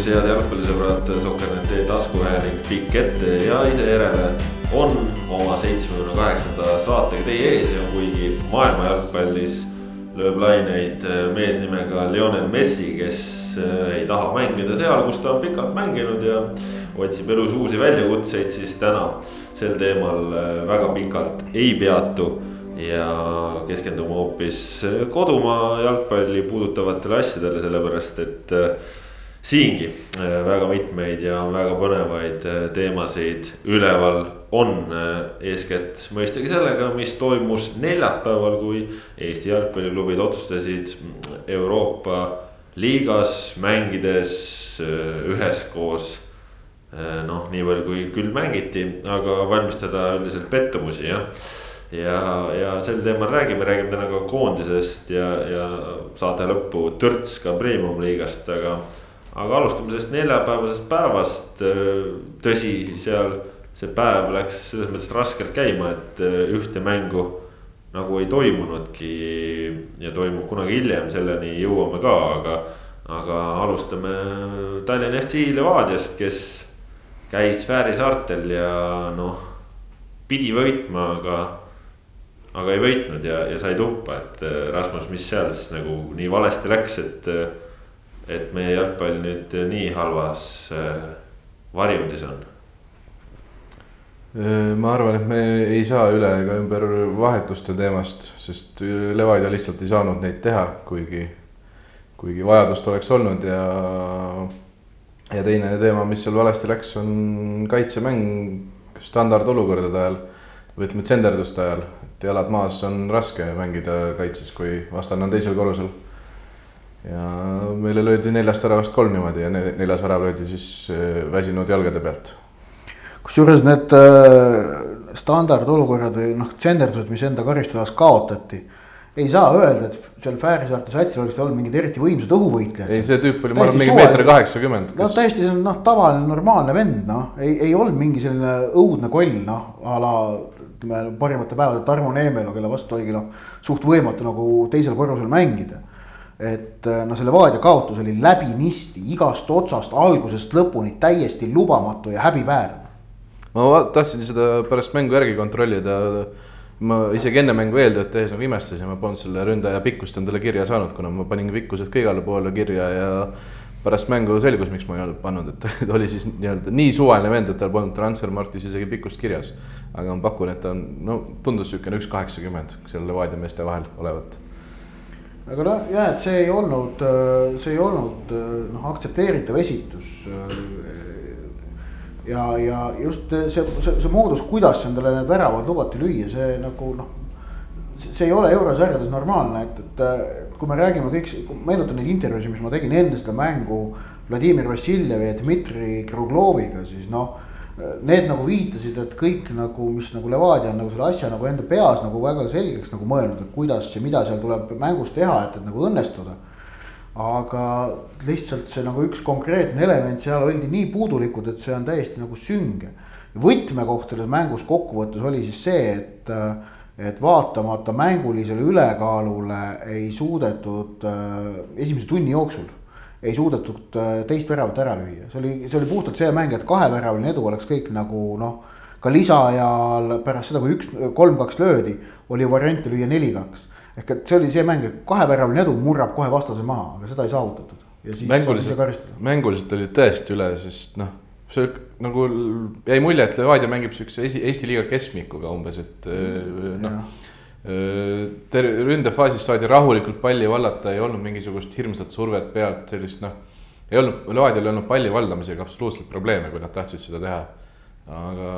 tervitus, head jalgpallisõbrad, Sokkernet taskuhääling pikk ette ja ise järele on oma seitsmekümne kaheksanda saatega teie ees ja kuigi maailma jalgpallis lööb laineid mees nimega Lionel Messi, kes eh, ei taha mängida seal, kus ta on pikalt mänginud ja otsib elus uusi väljakutseid, siis täna sel teemal eh, väga pikalt ei peatu ja keskendume hoopis kodumaa jalgpalli puudutavatele asjadele, sellepärast et siingi äh, väga mitmeid ja väga põnevaid äh, teemasid üleval on. Äh, eeskätt mõistagi sellega, mis toimus neljapäeval, kui Eesti jalgpalliklubid otsustasid Euroopa liigas mängides üheskoos. noh, nii palju kui küll mängiti, aga valmistada üldiselt pettumusi jah ja, ja sel teemal räägime, räägime täna ka koondisest ja, ja saate lõppu törts ka premium-liigast, aga aga alustame sellest neljapäevasest päevast. tõsi, seal see päev läks selles mõttes raskelt käima, et ühte mängu nagu ei toimunudki. ja toimub kunagi hiljem, selleni jõuame ka, aga, aga alustame Tallinna FC Levadiast, kes käis Fääri saartel ja noh, pidi võitma, aga aga ei võitnud ja, ja sai tuppa, et Rasmus, mis seal siis nagu nii valesti läks, et et meie jalgpall nüüd nii halvas äh, varjundis on? Äh, ma arvan, et me ei saa üle ega ümber vahetuste teemast, sest äh, Levadia lihtsalt ei saanud neid teha, kuigi, kuigi vajadust oleks olnud ja. ja teine teema, mis seal valesti läks, on kaitsemäng standardolukordade ajal või ütleme, tsenderduste ajal, et jalad maas on raske mängida kaitses, kui vastane on teisel korrusel ja meile löödi neljast väravast kolm niimoodi ja neljas värav löödi siis äh, väsinud jalgade pealt. kusjuures need äh, standardolukorrad või noh, tsenderdused, mis enda karistusalas kaotati. ei saa öelda, et seal Fääri saarte satsil oleks olnud mingid eriti võimsad õhuvõitlejad. ei, see tüüp oli, ma arvan, mingi meeter kaheksakümmend. no täiesti selline noh, tavaline normaalne vend, noh, ei, ei olnud mingi selline õudne koll, noh a la ütleme parimate päevade Tarmo Neemelu, kelle vastu oligi noh, suht võimatu nagu teisel korrusel mängida et äh, no selle Vaadja kaotus oli läbinisti igast otsast algusest lõpuni täiesti lubamatu ja häbiväärne. ma tahtsin seda pärast mängu järgi kontrollida. ma isegi enne mängu eeltööd tehes nagu imestasin, ma polnud selle ründaja pikkust endale kirja saanud, kuna ma panin pikkused ka igale poole kirja ja pärast mängu selgus, miks ma ei olnud pannud, et ta oli siis nii-öelda nii suvaline vend, et tal polnud Transfermarktis isegi pikkust kirjas. aga ma pakun, et ta on, no tundus niisugune üks kaheksakümmend seal Levadia meeste vahel olevat aga noh, jah, et see ei olnud, see ei olnud noh, aktsepteeritav esitus. ja, ja just see, see, see moodus, kuidas endale need väravad lubati lüüa, see nagu noh. see ei ole eurosarjades normaalne, et, et kui me räägime kõik, meenutan neid intervjuusid, mis ma tegin enne seda mängu Vladimir Vassiljevi ja Dmitri Krugloviga, siis noh need nagu viitasid, et kõik nagu, mis nagu Levadia on nagu selle asja nagu enda peas nagu väga selgeks nagu mõelnud, et kuidas ja mida seal tuleb mängus teha, et, et nagu õnnestuda. aga lihtsalt see nagu üks konkreetne element seal oldi nii puudulikud, et see on täiesti nagu sünge. võtmekoht selles mängus kokkuvõttes oli siis see, et, et vaatamata mängulisele ülekaalule ei suudetud äh, esimese tunni jooksul ei suudetud äh, teist väravat ära lüüa, see oli, see oli puhtalt see mäng, et kaheväravaline edu oleks kõik nagu noh. ka lisaajal pärast seda, kui üks, kolm-kaks löödi, oli variante lüüa neli-kaks. ehk et see oli see mäng, et kaheväravaline edu murrab kohe vastase maha, aga seda ei saavutatud. mänguliselt, mänguliselt oli tõesti üle, sest noh, see nagu jäi mulje, et Levadia mängib siukse Eesti, liiga keskmikuga umbes, et noh ter-, ründefaasis saadi rahulikult palli vallata, ei olnud mingisugust hirmsat survet pealt, sellist noh. ei olnud, Levadial ei olnud palli valdamisega absoluutselt probleeme, kui nad tahtsid seda teha. aga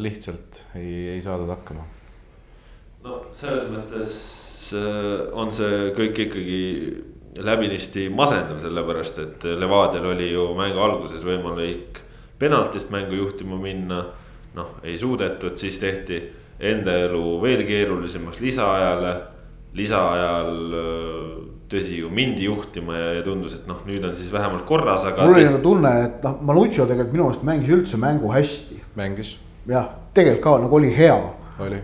lihtsalt ei, ei saadud hakkama. no selles mõttes on see kõik ikkagi läbinisti masendav, sellepärast et Levadial oli ju mängu alguses võimalik penaltist mängu juhtima minna. noh, ei suudetud, siis tehti enda elu veel keerulisemaks lisaajale. lisaajal tõsi ju mindi juhtima ja, ja tundus, et noh, nüüd on siis vähemalt korras, aga. mul oli nagu tunne, et noh, Maluccio tegelikult minu meelest mängis üldse mängu hästi. mängis. jah, tegelikult ka nagu oli hea.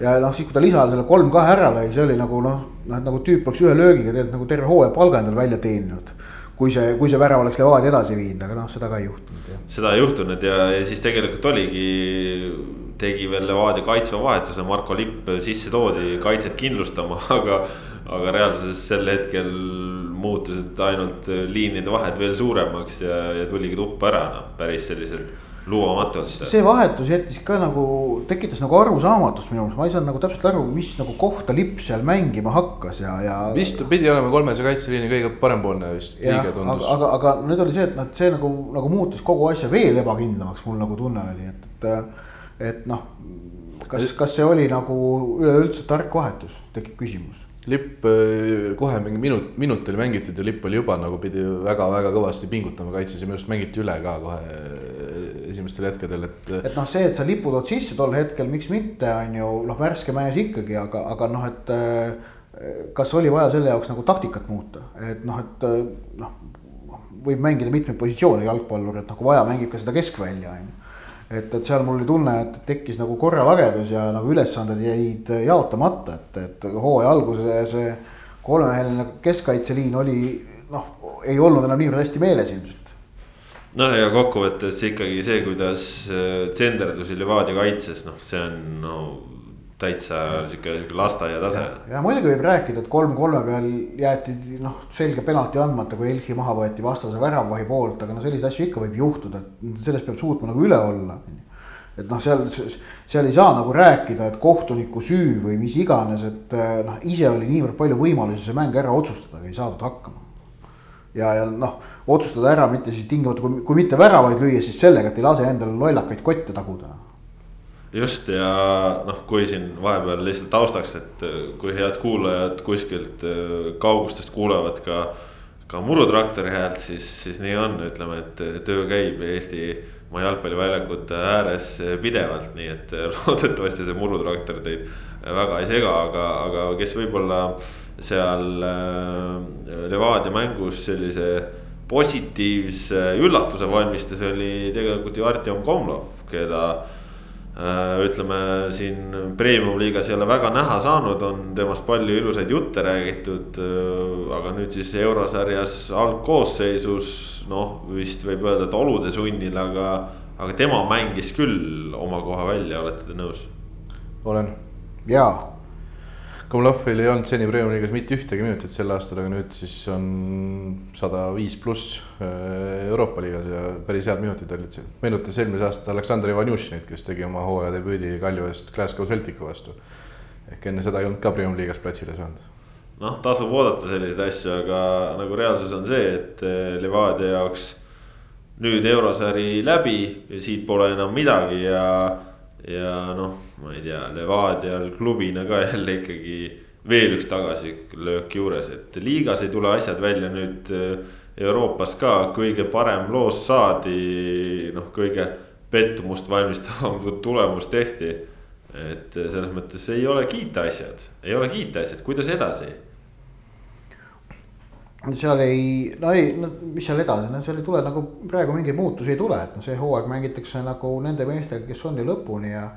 ja noh, siis kui ta lisaajal selle kolm-kahe ära lõi, see oli nagu noh, noh nagu tüüp oleks ühe löögiga tegelikult nagu terve hooaja palga endale välja teeninud kui see, kui see värav oleks Levadia edasi viinud, aga noh, seda ka ei juhtunud seda ei juhtunud ja, ja siis tegelikult oligi, tegi veel Levadia kaitsva vahetuse, Marko Lipp sisse toodi kaitset kindlustama, aga. aga reaalsuses sel hetkel muutusid ainult liinide vahed veel suuremaks ja, ja tuligi tuppa ära, noh päris sellised lubamatult. see vahetus jättis ka nagu, tekitas nagu arusaamatust minu meelest, ma ei saanud nagu täpselt aru, mis nagu kohta lipp seal mängima hakkas ja, ja. vist pidi olema kolmese kaitseliini kõige parempoolne vist, liige tundus. aga, aga, aga nüüd oli see, et noh, et see nagu, nagu muutus kogu asja veel ebakindlamaks, mul nagu tunne oli, et, et. Et noh, kas, kas see oli nagu üleüldse tark vahetus, tekib küsimus lipp äh, kohe mingi minut, minut oli mängitud ja lipp oli juba nagu pidi väga-väga kõvasti pingutama kaitses ja minu arust mängiti üle ka kohe äh, esimestel hetkedel, et. et noh, see, et sa lipu tood sisse tol hetkel, miks mitte, on ju noh, värske mees ikkagi, aga, aga noh, et. Kas oli vaja selle jaoks nagu taktikat muuta, et noh, et noh, võib mängida mitmeid positsioone jalgpallur, et nagu vaja mängib ka seda keskvälja, on ju et, et seal mul oli tunne, et tekkis nagu korralagedus ja nagu ülesanded jäid jaotamata, et, et hooaja alguses see kolmemeheline keskkaitseliin oli noh, ei olnud enam niivõrd hästi meeles ilmselt. Noh, ja kokkuvõttes ikkagi see, kuidas äh, Levadia kaitses, noh, see on no täitsa sihuke lasteaia tase. ja muidugi võib rääkida, et kolm kolme peal jäeti noh, selge penalti andmata, kui Elchi maha võeti vastase väravvahi poolt, aga no selliseid asju ikka võib juhtuda, et sellest peab suutma nagu üle olla. et noh, seal, seal ei saa nagu rääkida, et kohtuniku süü või mis iganes, et noh, ise oli niivõrd palju võimalusi see mäng ära otsustada, aga ei saadud hakkama. ja, ja noh, otsustada ära mitte siis tingimata, kui, kui mitte väravaid lüüa, siis sellega, et ei lase endale lollakaid kotte taguda just ja noh, kui siin vahepeal lihtsalt taustaks, et äh, kui head kuulajad kuskilt äh, kaugustest kuulevad ka. ka murutraktori häält, siis, siis nii on, ütleme, et töö käib Eestimaa jalgpalliväljakute ääres pidevalt, nii et loodetavasti see murutraktor teid väga ei sega, aga, aga kes võib-olla seal äh, Levadia mängus sellise positiivse üllatuse valmistas, oli tegelikult ju Artjom Komlov, keda Äh, ütleme siin premium-liigas ei ole väga näha saanud, on temast palju ilusaid jutte räägitud. Äh, aga nüüd siis eurosarjas algkoosseisus, noh vist võib öelda, et olude sunnil, aga, aga tema mängis küll oma koha välja, olete te nõus? olen. jaa Komlovil ei olnud seni Premiumi liigas mitte ühtegi minutit sel aastal, aga nüüd siis on sada viis pluss äh, Euroopa liigas ja päris head minutid olid. meenutas eelmise aasta Aleksandr Ivanjušinit, kes tegi oma hooaja debüüdi Kalju eest Glasgow Celticu vastu. ehk enne seda ei olnud ka Premiumi liigas platsile saanud. noh, tasub oodata selliseid asju, aga nagu reaalsus on see, et äh, Levadia jaoks nüüd eurosari läbi ja siit pole enam midagi ja ja noh, ma ei tea, Levadial klubina ka jälle ikkagi veel üks tagasilöök juures, et liigas ei tule asjad välja. Nüüd äh, Euroopas ka kõige parem loos saadi, noh, kõige pettumust valmistavam tulemus tehti. et selles mõttes ei ole kiita asjad, ei ole kiita asjad, kuidas edasi seal ei, no ei, no mis seal edasi, no seal ei tule nagu praegu mingeid muutusi ei tule, et noh, see hooaeg mängitakse nagu nende meestega, kes on ju lõpuni ja.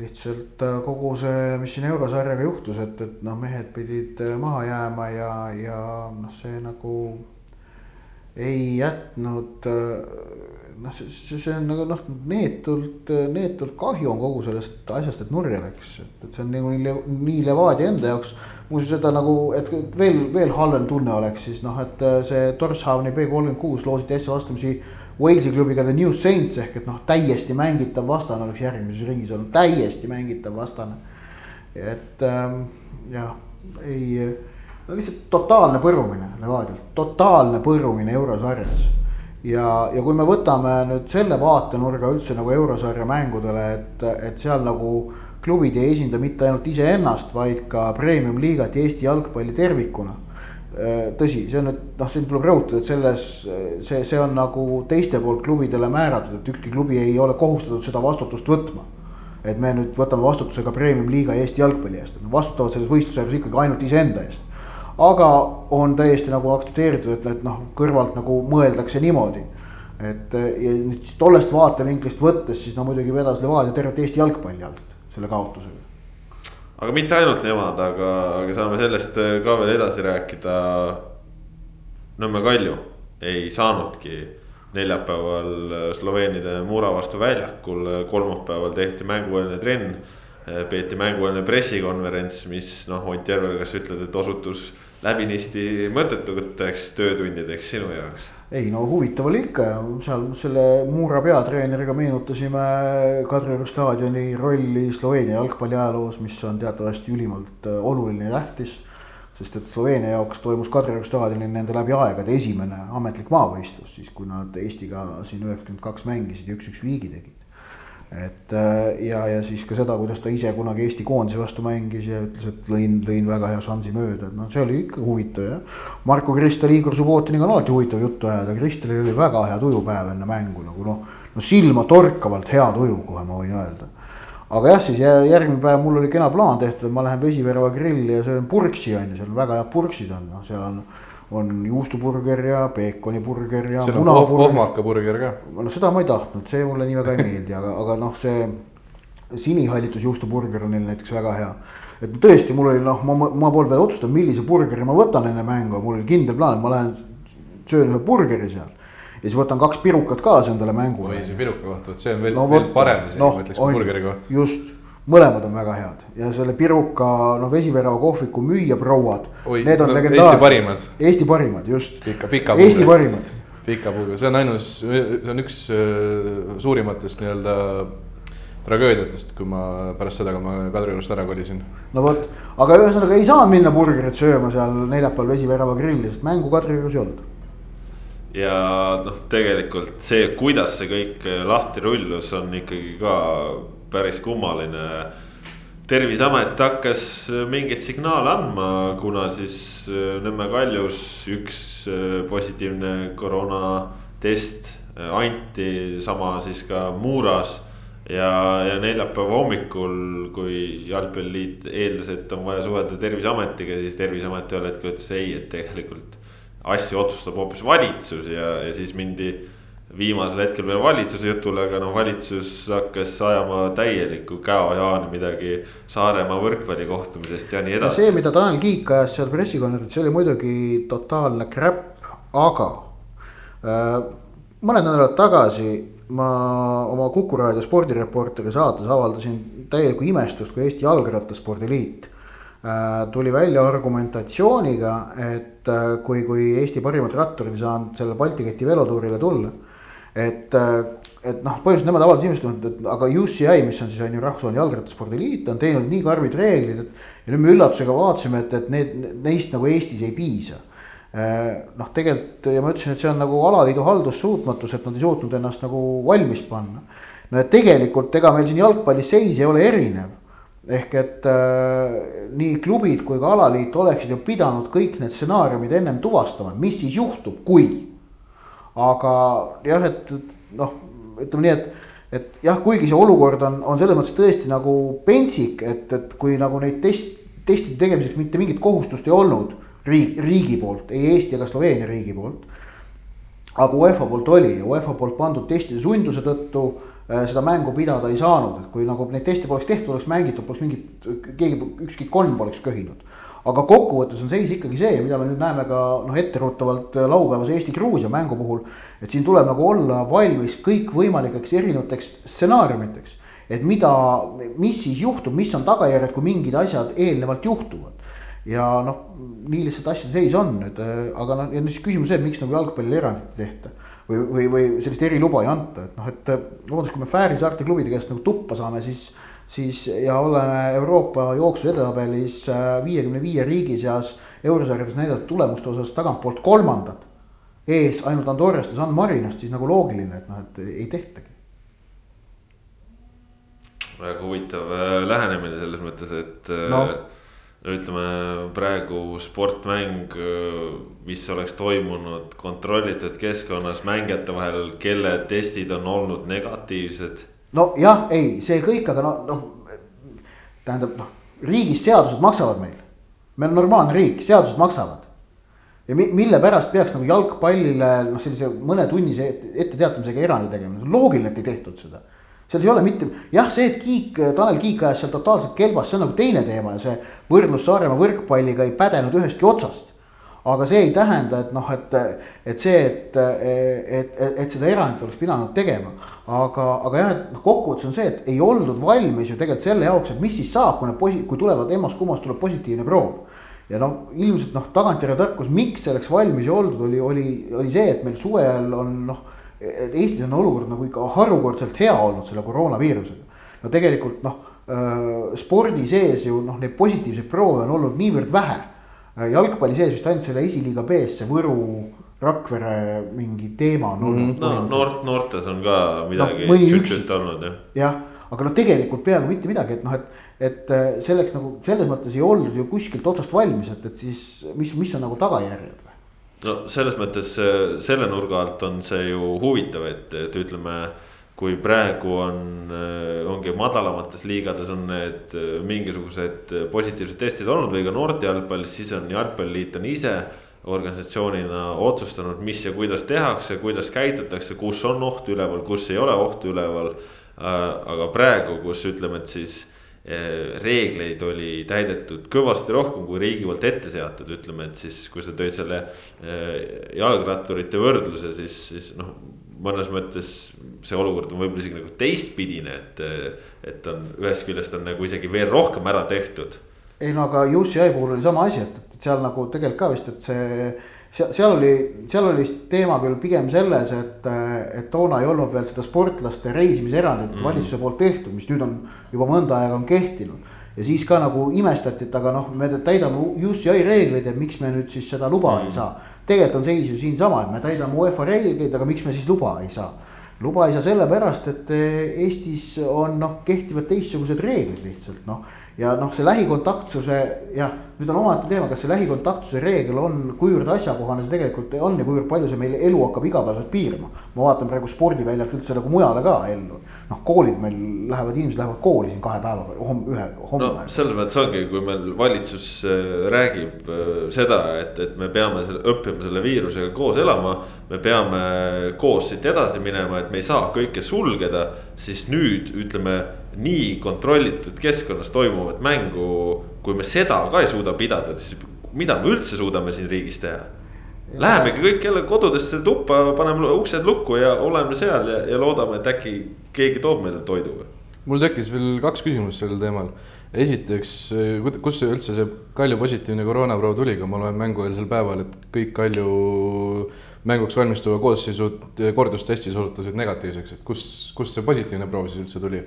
lihtsalt äh, kogu see, mis siin eurosarjaga juhtus, et, et noh, mehed pidid äh, maha jääma ja, ja noh, see nagu ei jätnud äh, noh, see, see, on nagu noh, neetult, neetult kahju on kogu sellest asjast, et nurja läks, et, et see on nagu nii, nii Levadia enda jaoks. muuseas, seda nagu, et veel, veel halvem tunne oleks siis noh, et äh, see Torshavni B kolmkümmend kuus loositi hästi vastamisi Walesi klubiga The New Saints ehk et noh, täiesti mängitav vastane oleks järgmises ringis olnud, täiesti mängitav vastane. et ähm, jah, ei, no lihtsalt totaalne põrumine Levadialt, totaalne põrumine eurosarjas ja, ja kui me võtame nüüd selle vaatenurga üldse nagu eurosarja mängudele, et, et seal nagu klubid ei esinda mitte ainult iseennast, vaid ka premium-liigat ja Eesti jalgpalli tervikuna. tõsi, see on nüüd noh, siin tuleb rõhutada, et selles, see, see on nagu teiste poolt klubidele määratud, et ükski klubi ei ole kohustatud seda vastutust võtma. et me nüüd võtame vastutuse ka premium-liiga Eesti jalgpalli eest, nad vastutavad selles võistluses ikkagi ainult iseenda eest aga on täiesti nagu aktsepteeritud, et, et noh, kõrvalt nagu mõeldakse niimoodi. et ja nüüd tollest vaatevinklist võttes, siis no muidugi vedas Levadia tervet Eesti jalgpalli alt selle kaotusega. aga mitte ainult nemad, aga, aga saame sellest ka veel edasi rääkida. Nõmme Kalju ei saanudki neljapäeval Sloveenide Mura vastu väljakul, kolmapäeval tehti mängueelne trenn. peeti mängueelne pressikonverents, mis noh, Ott Järvel, kas ütled, et osutus läbinisti mõttetuteks töötundideks sinu jaoks? ei no huvitav oli ikka seal selle Muura peatreeneriga meenutasime Kadrioru staadioni rolli Sloveenia jalgpalli ajaloos, mis on teatavasti ülimalt äh, oluline ja tähtis sest et Sloveenia jaoks toimus Kadrioru staadionil nende läbi aegade esimene ametlik maavõistlus, siis kui nad Eestiga siin üheksakümmend kaks mängisid ja üks-üks viigi tegid. Et äh, ja, ja siis ka seda, kuidas ta ise kunagi Eesti koondise vastu mängis ja ütles, et lõin, lõin väga hea šansi mööda, et noh, see oli ikka huvitav jah. Marko Kristel, Igor Subbotiniga on alati huvitav juttu ajada, Kristelil oli väga hea tujupäev enne mängu nagu noh, no silma torkavalt hea tuju, kohe ma võin öelda aga jah, siis järgmine päev mul oli kena plaan tehtud, ma lähen Vesivärava grilli ja söön purksi on ju, seal on väga head purksid on, noh, seal on. On juustuburger ja peekoniburger ja. seal on pohmakaburger ka. no seda ma ei tahtnud, see mulle nii väga ei meeldi, aga, aga noh, see sinihallitus juustuburger on neil näiteks väga hea. et tõesti, mul oli noh, ma, ma polnud veel otsustanud, millise burgeri ma võtan enne mängu, mul oli kindel plaan, ma lähen söön ühe burgeri seal ja siis võtan kaks pirukat kaasa endale mängule. oi, see piruka koht, vot see on veel no,, veel parem isegi no,, ma ütleks kui burgeri koht. just, mõlemad on väga head ja selle piruka, noh, Vesivärava kohviku müüjaprouad. Need on no, legendaarsed. Eesti parimad. Eesti parimad, just. pika, pika. Eesti parimad. pika puuga, see on ainus, see on üks äh, suurimatest nii-öelda tragöödiatest, kui ma pärast seda, kui ma Kadriorust ära kolisin. no vot, aga ühesõnaga ei saanud minna burgerit sööma seal neljapäeval Vesivärava grilli, sest mängu Kadriorus ei olnud ja noh, tegelikult see, kuidas see kõik lahti rullus, on ikkagi ka päris kummaline. terviseamet hakkas mingeid signaale andma, kuna siis Nõmme Kaljus üks positiivne koroonatest anti, sama siis ka Muuras. ja, ja neljapäeva hommikul, kui jalgpalliliit eeldas, et on vaja suhelda terviseametiga, siis terviseamet ühel hetkel ütles ei, et tegelikult asju otsustab hoopis valitsus ja, ja siis mindi viimasel hetkel veel valitsuse jutule, aga noh, valitsus hakkas ajama täielikku käojaani midagi Saaremaa võrkpallikohtumisest ja nii edasi. see, mida Tanel Kiik ajas seal pressikonverentsil, see oli muidugi totaalne crap, aga äh, mõned nädalad tagasi ma oma Kuku raadio spordireporteri saates avaldasin täielikku imestust, kui Eesti Jalgrattaspordi Liit Äh, tuli välja argumentatsiooniga, et äh, kui, kui Eesti parimad ratturid ei saanud sellele Balti keti velotuurile tulla. Et, äh, et noh, põhimõtteliselt nemad avaldasid imestust, et aga UCI, mis on siis on ju Rahvusvaheline Jalgrattaspordi Liit, on teinud nii karmid reeglid, et. ja nüüd me üllatusega vaatasime, et, et need, neist nagu Eestis ei piisa noh, tegelikult ja ma ütlesin, et see on nagu alaliidu haldussuutmatus, et nad ei suutnud ennast nagu valmis panna. no et tegelikult ega meil siin jalgpallis seis ei ole erinev ehk et äh, nii klubid kui ka alaliit oleksid ju pidanud kõik need stsenaariumid ennem tuvastama, mis siis juhtub, kui. Aga jah, et noh, ütleme nii, et, et jah, kuigi see olukord on, on selles mõttes tõesti nagu pentsik, et, et kui nagu neid test, testide tegemiseks mitte mingit kohustust ei olnud riik, riigi poolt, ei Eesti ega Sloveenia riigi poolt. aga UEFA poolt oli ja UEFA poolt pandud testide sunduse tõttu Äh, seda mängu pidada ei saanud, et kui nagu neid teste poleks tehtud, oleks mängitud, poleks mingit, keegi, ükski kolm poleks köhinud. Aga kokkuvõttes on seis ikkagi see, mida me nüüd näeme ka noh, etteruttavalt äh, laupäevase Eesti-Gruusia mängu puhul. et siin tuleb nagu olla valmis kõikvõimalikeks erinevateks stsenaariumiteks. et mida, mis siis juhtub, mis on tagajärjed, kui mingid asjad eelnevalt juhtuvad. ja noh, nii lihtsalt asjade seis on, et äh, aga noh, ja siis küsimus see, miks nagu jalgpallile erandit ei tehta või, või, või sellist eriluba ei anta, et noh, et vabandust, kui me Fääri saarte klubide käest nagu tuppa saame, siis. Siis ja oleme Euroopa jooksu edetabelis äh, viiekümne viie riigi seas eurosarjades näidatud tulemuste osas tagantpoolt kolmandad. ees ainult Andorrast ja San Marinost, siis nagu loogiline, et noh, et ei tehtagi väga huvitav äh, lähenemine selles mõttes, et äh, no ütleme praegu sportmäng, mis oleks toimunud kontrollitud keskkonnas mängijate vahel, kelle testid on olnud negatiivsed. Nojah, ei, see kõik, aga noh, noh tähendab noh, riigis seadused maksavad meil. meil on normaalne riik, seadused maksavad. ja mi, mille pärast peaks nagu jalgpallile noh, sellise mõnetunnise etteteatamisega erandi tegema, loogiline, et ei tehtud seda seal ei ole mitte, jah, see, et Kiik, Tanel Kiik ajas seal totaalselt kelbas, see on nagu teine teema ja see võrdlus Saaremaa võrkpalliga ei pädenud ühestki otsast. Aga see ei tähenda, et noh, et, et see, et, et, et, et seda erandit oleks pidanud tegema. aga, aga jah, et noh, kokkuvõttes on see, et ei oldud valmis ju tegelikult selle jaoks, et mis siis saab, kui need posi-, kui tulevad EMO-s-kummos tuleb positiivne proov. ja noh, ilmselt noh, tagantjärele tarkus, miks selleks valmis ei oldud, oli, oli, oli see, et meil suve ajal on noh. et Eestis on olukord nagu ikka harukordselt hea olnud selle koroonaviirusega. no tegelikult noh, spordi sees ju noh, neid positiivseid proove on olnud niivõrd vähe Äh, jalgpalli sees vist ainult selle esiliiga B-s see Võru, Rakvere mingi teema on olnud mm. -hmm. no noort, noortes on ka midagi no, tšüt-tšüt olnud jah. jah, aga noh, tegelikult peaaegu mitte midagi, et noh, et, et äh, selleks nagu selles mõttes ei oldud ju kuskilt otsast valmis, et, et siis mis, mis on nagu tagajärjed või? no selles mõttes äh, selle nurga alt on see ju huvitav, et, et ütleme kui praegu on, äh, ongi madalamates liigades on need äh, mingisugused positiivsed testid olnud või ka noorte jalgpallis, siis on jalgpalliliit on ise organisatsioonina otsustanud, mis ja kuidas tehakse, kuidas käitutakse, kus on oht üleval, kus ei ole ohtu üleval. aga praegu, kus ütleme, et siis reegleid oli täidetud kõvasti rohkem kui riigi poolt ette seatud, ütleme, et siis kui sa tõid selle jalgratturite võrdluse, siis, siis noh mõnes mõttes see olukord on võib-olla isegi nagu teistpidine, et, et on ühest küljest on nagu isegi veel rohkem ära tehtud. ei no aga UCI puhul oli sama asi, et, et seal nagu tegelikult ka vist, et see seal, seal oli, seal oli teema küll pigem selles, et, et toona ei olnud veel seda sportlaste reisimiserandit mm. valitsuse poolt tehtud, mis nüüd on juba mõnda aega on kehtinud. ja siis ka nagu imestati, et aga noh, me täidame UCI reegleid, et miks me nüüd siis seda luba mm. ei saa tegelikult on seis ju siinsama, et me täidame UEFA reegleid, aga miks me siis luba ei saa? luba ei saa sellepärast, et eh, Eestis on noh, kehtivad teistsugused reeglid lihtsalt noh ja noh, see lähikontaktsuse jah, nüüd on omaette teema, kas see lähikontaktsuse reegel on, kuivõrd asjakohane see tegelikult on ja kuivõrd palju see meil elu hakkab igapäevaselt piirama. ma vaatan praegu spordiväljalt üldse nagu mujale ka ellu. noh, koolid meil lähevad, inimesed lähevad kooli siin kahe päeva, homme, ühe, homme. no selles mõttes ongi, kui meil valitsus äh, räägib äh, seda, et, et me peame selle, õppima selle viirusega koos elama. me peame koos siit edasi minema, et me ei saa kõike sulgeda, siis nüüd ütleme nii kontrollitud keskkonnas toimuvat mängu, kui me seda ka ei suuda pidada, siis mida me üldse suudame siin riigis teha? Lähemegi kõik jälle kodudesse tuppa, paneme uksed lukku ja oleme seal ja, ja loodame, et äkki keegi toob meile toidu mul tekkis veel kaks küsimust sellel teemal. esiteks, see üldse see Kalju positiivne koroonaproov tuli, kui ma loen mängueelsel päeval, et kõik Kalju mänguks valmistuva koosseisud kordustestis osutusid negatiivseks, et kust, kust see positiivne proov siis üldse tuli?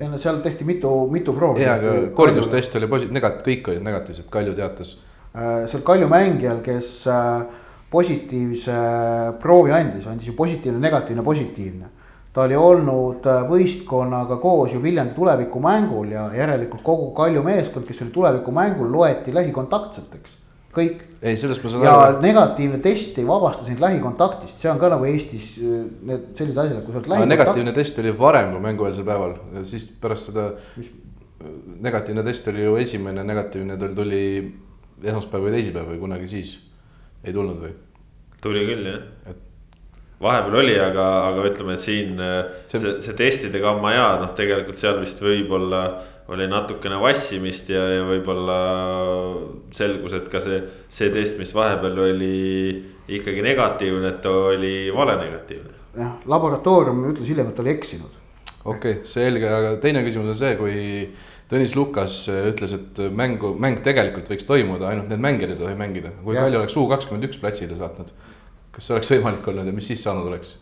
Ei no seal tehti mitu, mitu proovi. jaa, aga kordustest oli posi-, negat-, kõik olid negatiivsed, Kalju teatas. Äh, seal Kalju mängijal, kes äh, positiivse proovi andis, andis ju positiivne, negatiivne, positiivne. ta oli olnud äh, võistkonnaga koos ju Viljandi tulevikumängul ja järelikult kogu Kalju meeskond, kes oli tulevikumängul, loeti lähikontaktseteks kõik. ei, sellest ma saan aru. ja negatiivne test ei vabasta sind lähikontaktist, see on ka nagu Eestis äh, need sellised asjad, kui sa oled lähikontakt.... negatiivne test oli varem kui mängueelsel päeval, siis pärast seda Mis... negatiivne test oli ju esimene negatiivne, tal tuli esmaspäev või teisipäev või kunagi siis, ei tulnud või? tuli küll jah et vahepeal oli, aga, aga ütleme, et siin äh, see, see, see testide gamma ja noh, tegelikult seal vist võib-olla oli natukene vassimist ja, ja võib-olla selgus, et ka see, see test, mis vahepeal oli ikkagi negatiivne, et ta oli valenegatiivne. jah, laboratoorium ütles hiljem, et ta oli eksinud. okei okay,, selge, aga teine küsimus on see, kui Tõnis Lukas ütles, et mängu, mäng tegelikult võiks toimuda, ainult need mängijad ei tohi mängida. kui palju oleks U kakskümmend üks platsile saatnud? kas see oleks võimalik olnud ja mis siis saanud oleks?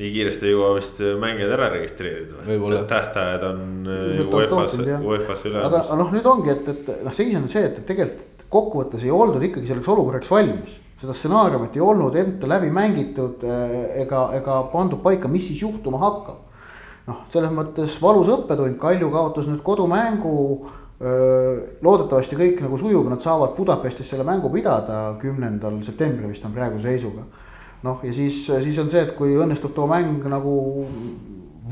Nii kiiresti ei jõua vist mängijad ära registreerida. tähtajad on äh, UEFA-s, UEFA-s üle. aga noh, nüüd ongi, et, et noh, seis on see, et, et tegelikult kokkuvõttes ei oldud ikkagi selleks olukorraks valmis. seda stsenaariumit ei olnud enda läbi mängitud äh, ega, ega pandud paika, mis siis juhtuma hakkab. noh, selles mõttes valus õppetund, Kalju kaotas nüüd kodumängu äh, loodetavasti kõik nagu sujub, nad saavad Budapestis selle mängu pidada, kümnendal septembril vist on praeguse seisuga noh, ja siis, siis on see, et kui õnnestub too mäng nagu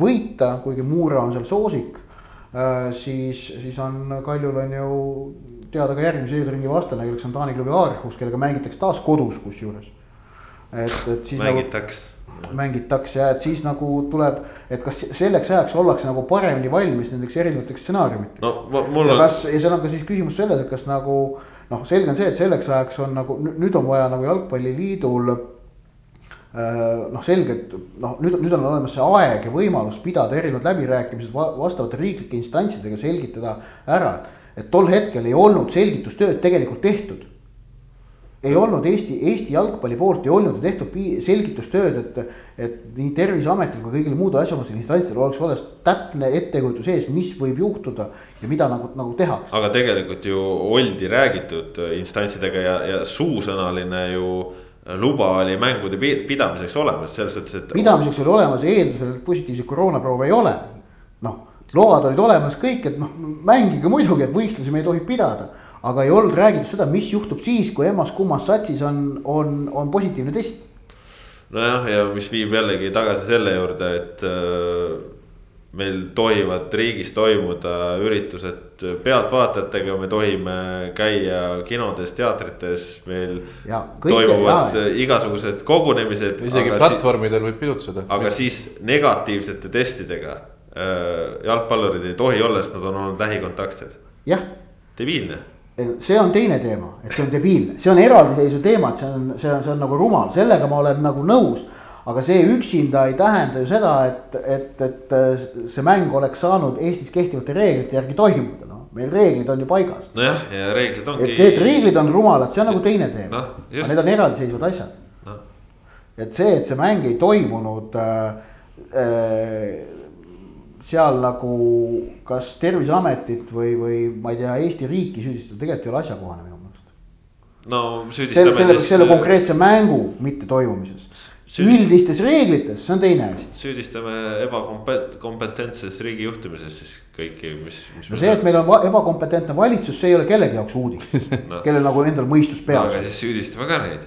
võita, kuigi Muura on seal soosik äh,. siis, siis on Kaljul on ju teada ka järgmise eelringi vastane, kelleks on Taani klubi Aarhus, kellega mängitakse taas kodus kusjuures et, et siis nagu mängitaks mängitakse ja et siis nagu tuleb, et kas selleks ajaks ollakse nagu paremini valmis nendeks erinevateks stsenaariumiteks. no on. ja kas, ja seal on ka siis küsimus selles, et kas nagu noh, selge on see, et selleks ajaks on nagu nüüd on vaja nagu jalgpalliliidul noh, selgelt noh, nüüd, nüüd on olemas see aeg ja võimalus pidada erinevad läbirääkimised vastavate riiklike instantsidega, selgitada ära, et tol hetkel ei olnud selgitustööd tegelikult tehtud ei olnud Eesti, Eesti jalgpalli poolt ei olnud tehtud selgitustööd, et, et nii Terviseametil kui kõigil muudel asjaomastel instantsidel oleks olemas täpne ettekujutus ees, mis võib juhtuda ja mida nagu, nagu tehakse. aga tegelikult ju oldi räägitud instantsidega ja, ja suusõnaline ju luba oli mängude pidamiseks olemas, selles suhtes, et. pidamiseks oli olemas eeldusel, et positiivseid koroonaproove ei ole. noh, load olid olemas kõik, et noh, mängige muidugi, et võistlusi me ei tohi pidada aga ei olnud räägitud seda, mis juhtub siis, kui emmas-kummas satsis on, on, on positiivne test. nojah, ja mis viib jällegi tagasi selle juurde, et äh, meil tohivad riigis toimuda üritused pealtvaatajatega, me tohime käia kinodes, teatrites, meil ja, toimuvad ja, igasugused kogunemised. isegi platvormidel võib pilutseda. aga siis negatiivsete testidega äh, jalgpallurid ei tohi olla, sest nad on olnud lähikontaktsed. jah. debiilne see on teine teema, et see on debiilne, see on eraldiseisev teema, et see on, see on, see on nagu rumal, sellega ma olen nagu nõus. Aga see üksinda ei tähenda ju seda, et, et, et see mäng oleks saanud Eestis kehtivate reeglite järgi toimuda, noh, meil reeglid on ju paigas. nojah, ja reeglid ongi. et see, et reeglid on rumalad, see on nagu teine teema no,, aga need on eraldiseisvad asjad no.. et see, et see mäng ei toimunud äh, äh, seal nagu kas Terviseametit või, või ma ei tea, Eesti riiki süüdistada tegelikult ei ole asjakohane minu meelest. no süüdistame selle, siis. selle konkreetse mängu mittetoimumises. Üldistes reeglites, see on teine asi. süüdistame ebakompetentses riigi juhtimises siis kõiki, mis, mis. no see, et meil on ebakompetentne valitsus, see ei ole kellegi jaoks uudis no., kellel nagu endal mõistus peas no,. aga siis süüdistame ka neid.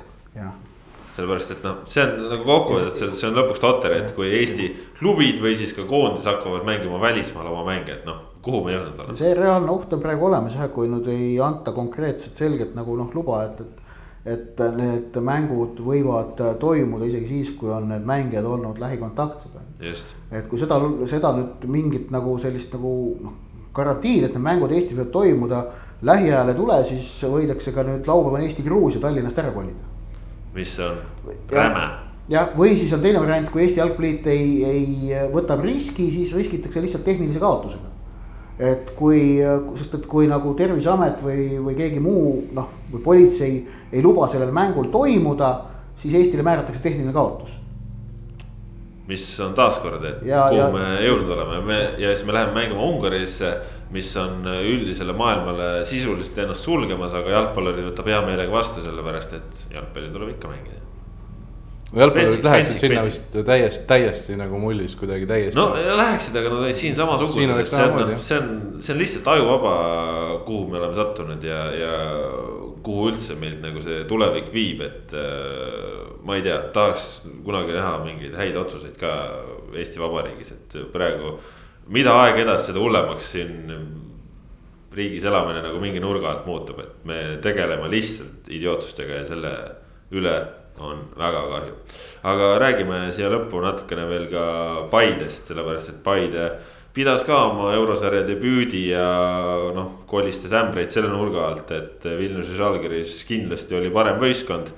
sellepärast, et noh, see on nagu kokkuvõttes, see, see on lõpuks totter, et kui Eesti klubid või siis ka koondis hakkavad mängima välismaal oma mänge, et noh, kuhu me jõudnud oleme. see reaalne oht on praegu olemas jah, kui nüüd ei anta konkreetset selget nagu noh, luba, et, et. Et need mängud võivad toimuda isegi siis, kui on need mängijad olnud lähikontaktsed. et kui seda, seda nüüd mingit nagu sellist nagu noh, garantiid, et need mängud Eestis võivad toimuda lähiajal ei tule, siis võidakse ka nüüd laupäeval Eesti-Gruusia Tallinnast ära kolida mis on räme. jah, või siis on teine variant, kui Eesti Jalgpalliliit ei, ei võtab riski, siis riskitakse lihtsalt tehnilise kaotusega. et kui, sest et kui nagu Terviseamet või, või keegi muu noh, või politsei ei luba sellel mängul toimuda, siis Eestile määratakse tehniline kaotus mis on taaskord, et ja, kuhu ja, me jõudnud oleme, me ja siis me läheme mängima Ungarisse mis on üldisele maailmale sisuliselt ennast sulgemas, aga jalgpallurid võtab hea meelega vastu, sellepärast et jalgpalli tuleb ikka mängida. Jalgpallurid läheksid sinna vist täiesti, täiesti nagu mullis kuidagi täiesti. no läheksid, aga nad olid siin samasugused, et see on, noh, see on, see on lihtsalt ajuvaba, kuhu me oleme sattunud ja, ja kuhu üldse meid nagu see tulevik viib, et äh, ma ei tea, tahaks kunagi näha mingeid häid otsuseid ka Eesti Vabariigis, et praegu mida aeg edasi, seda hullemaks siin riigis elamine nagu mingi nurga alt muutub, et me tegeleme lihtsalt idiootsustega ja selle üle on väga kahju. aga räägime siia lõppu natukene veel ka Paidest, sellepärast et Paide pidas ka oma eurosarja debüüdi ja noh, kolistas ämbreid selle nurga alt, et Vilniuse Žalgiris kindlasti oli parem võistkond.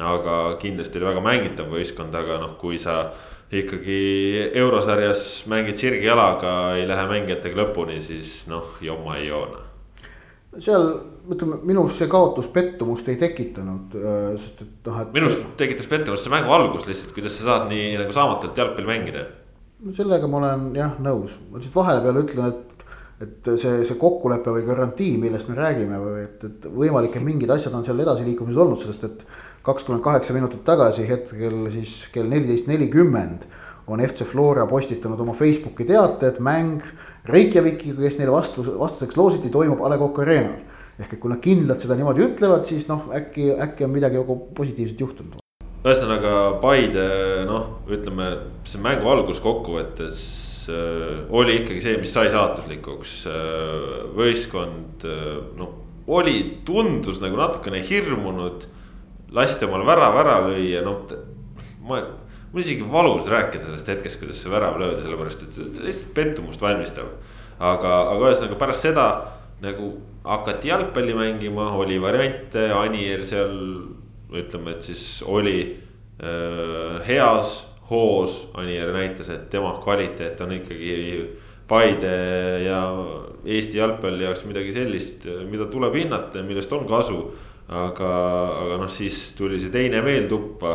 aga kindlasti oli väga mängitav võistkond, aga noh, kui sa ikkagi eurosarjas mängid sirgi jalaga, ei lähe mängijatega lõpuni, siis noh, jomma ei joona. Seal ütleme, minus see kaotus pettumust ei tekitanud, äh, sest et noh, et. minus tekitas pettumust see mängu algus lihtsalt, kuidas sa saad nii nagu saamatult jalgpalli mängida. sellega ma olen jah nõus, ma lihtsalt vahele peale ütlen, et et see, see kokkulepe või garantii, millest me räägime või et, et võimalik, et mingid asjad on seal edasiliikumises olnud, sest et kakskümmend kaheksa minutit tagasi, hetkel siis kell neliteist nelikümmend on FC Flora postitanud oma Facebooki teate, et mäng Reykjavikiga, kes neile vastu, vastuseks loositi, toimub A Le Coq Arena'l. ehk et kui nad kindlalt seda niimoodi ütlevad, siis noh, äkki, äkki on midagi nagu positiivset juhtunud. ühesõnaga Paide noh, ütleme see mängu algus kokkuvõttes äh, oli ikkagi see, mis sai saatuslikuks äh,. võistkond äh, noh, oli, tundus nagu natukene hirmunud lasti omal värav ära lüüa, noh ma, mul isegi valus rääkida sellest hetkest, kuidas see värav löödi, sellepärast et see lihtsalt pettumust valmistab. aga, aga ühesõnaga pärast seda nagu hakati jalgpalli mängima, oli variante, Anier seal ütleme, et siis oli äh, heas hoos. Anier näitas, et tema kvaliteet on ikkagi Paide ja Eesti jalgpalli jaoks midagi sellist, mida tuleb hinnata ja millest on kasu. aga, aga noh, siis tuli see teine veel tuppa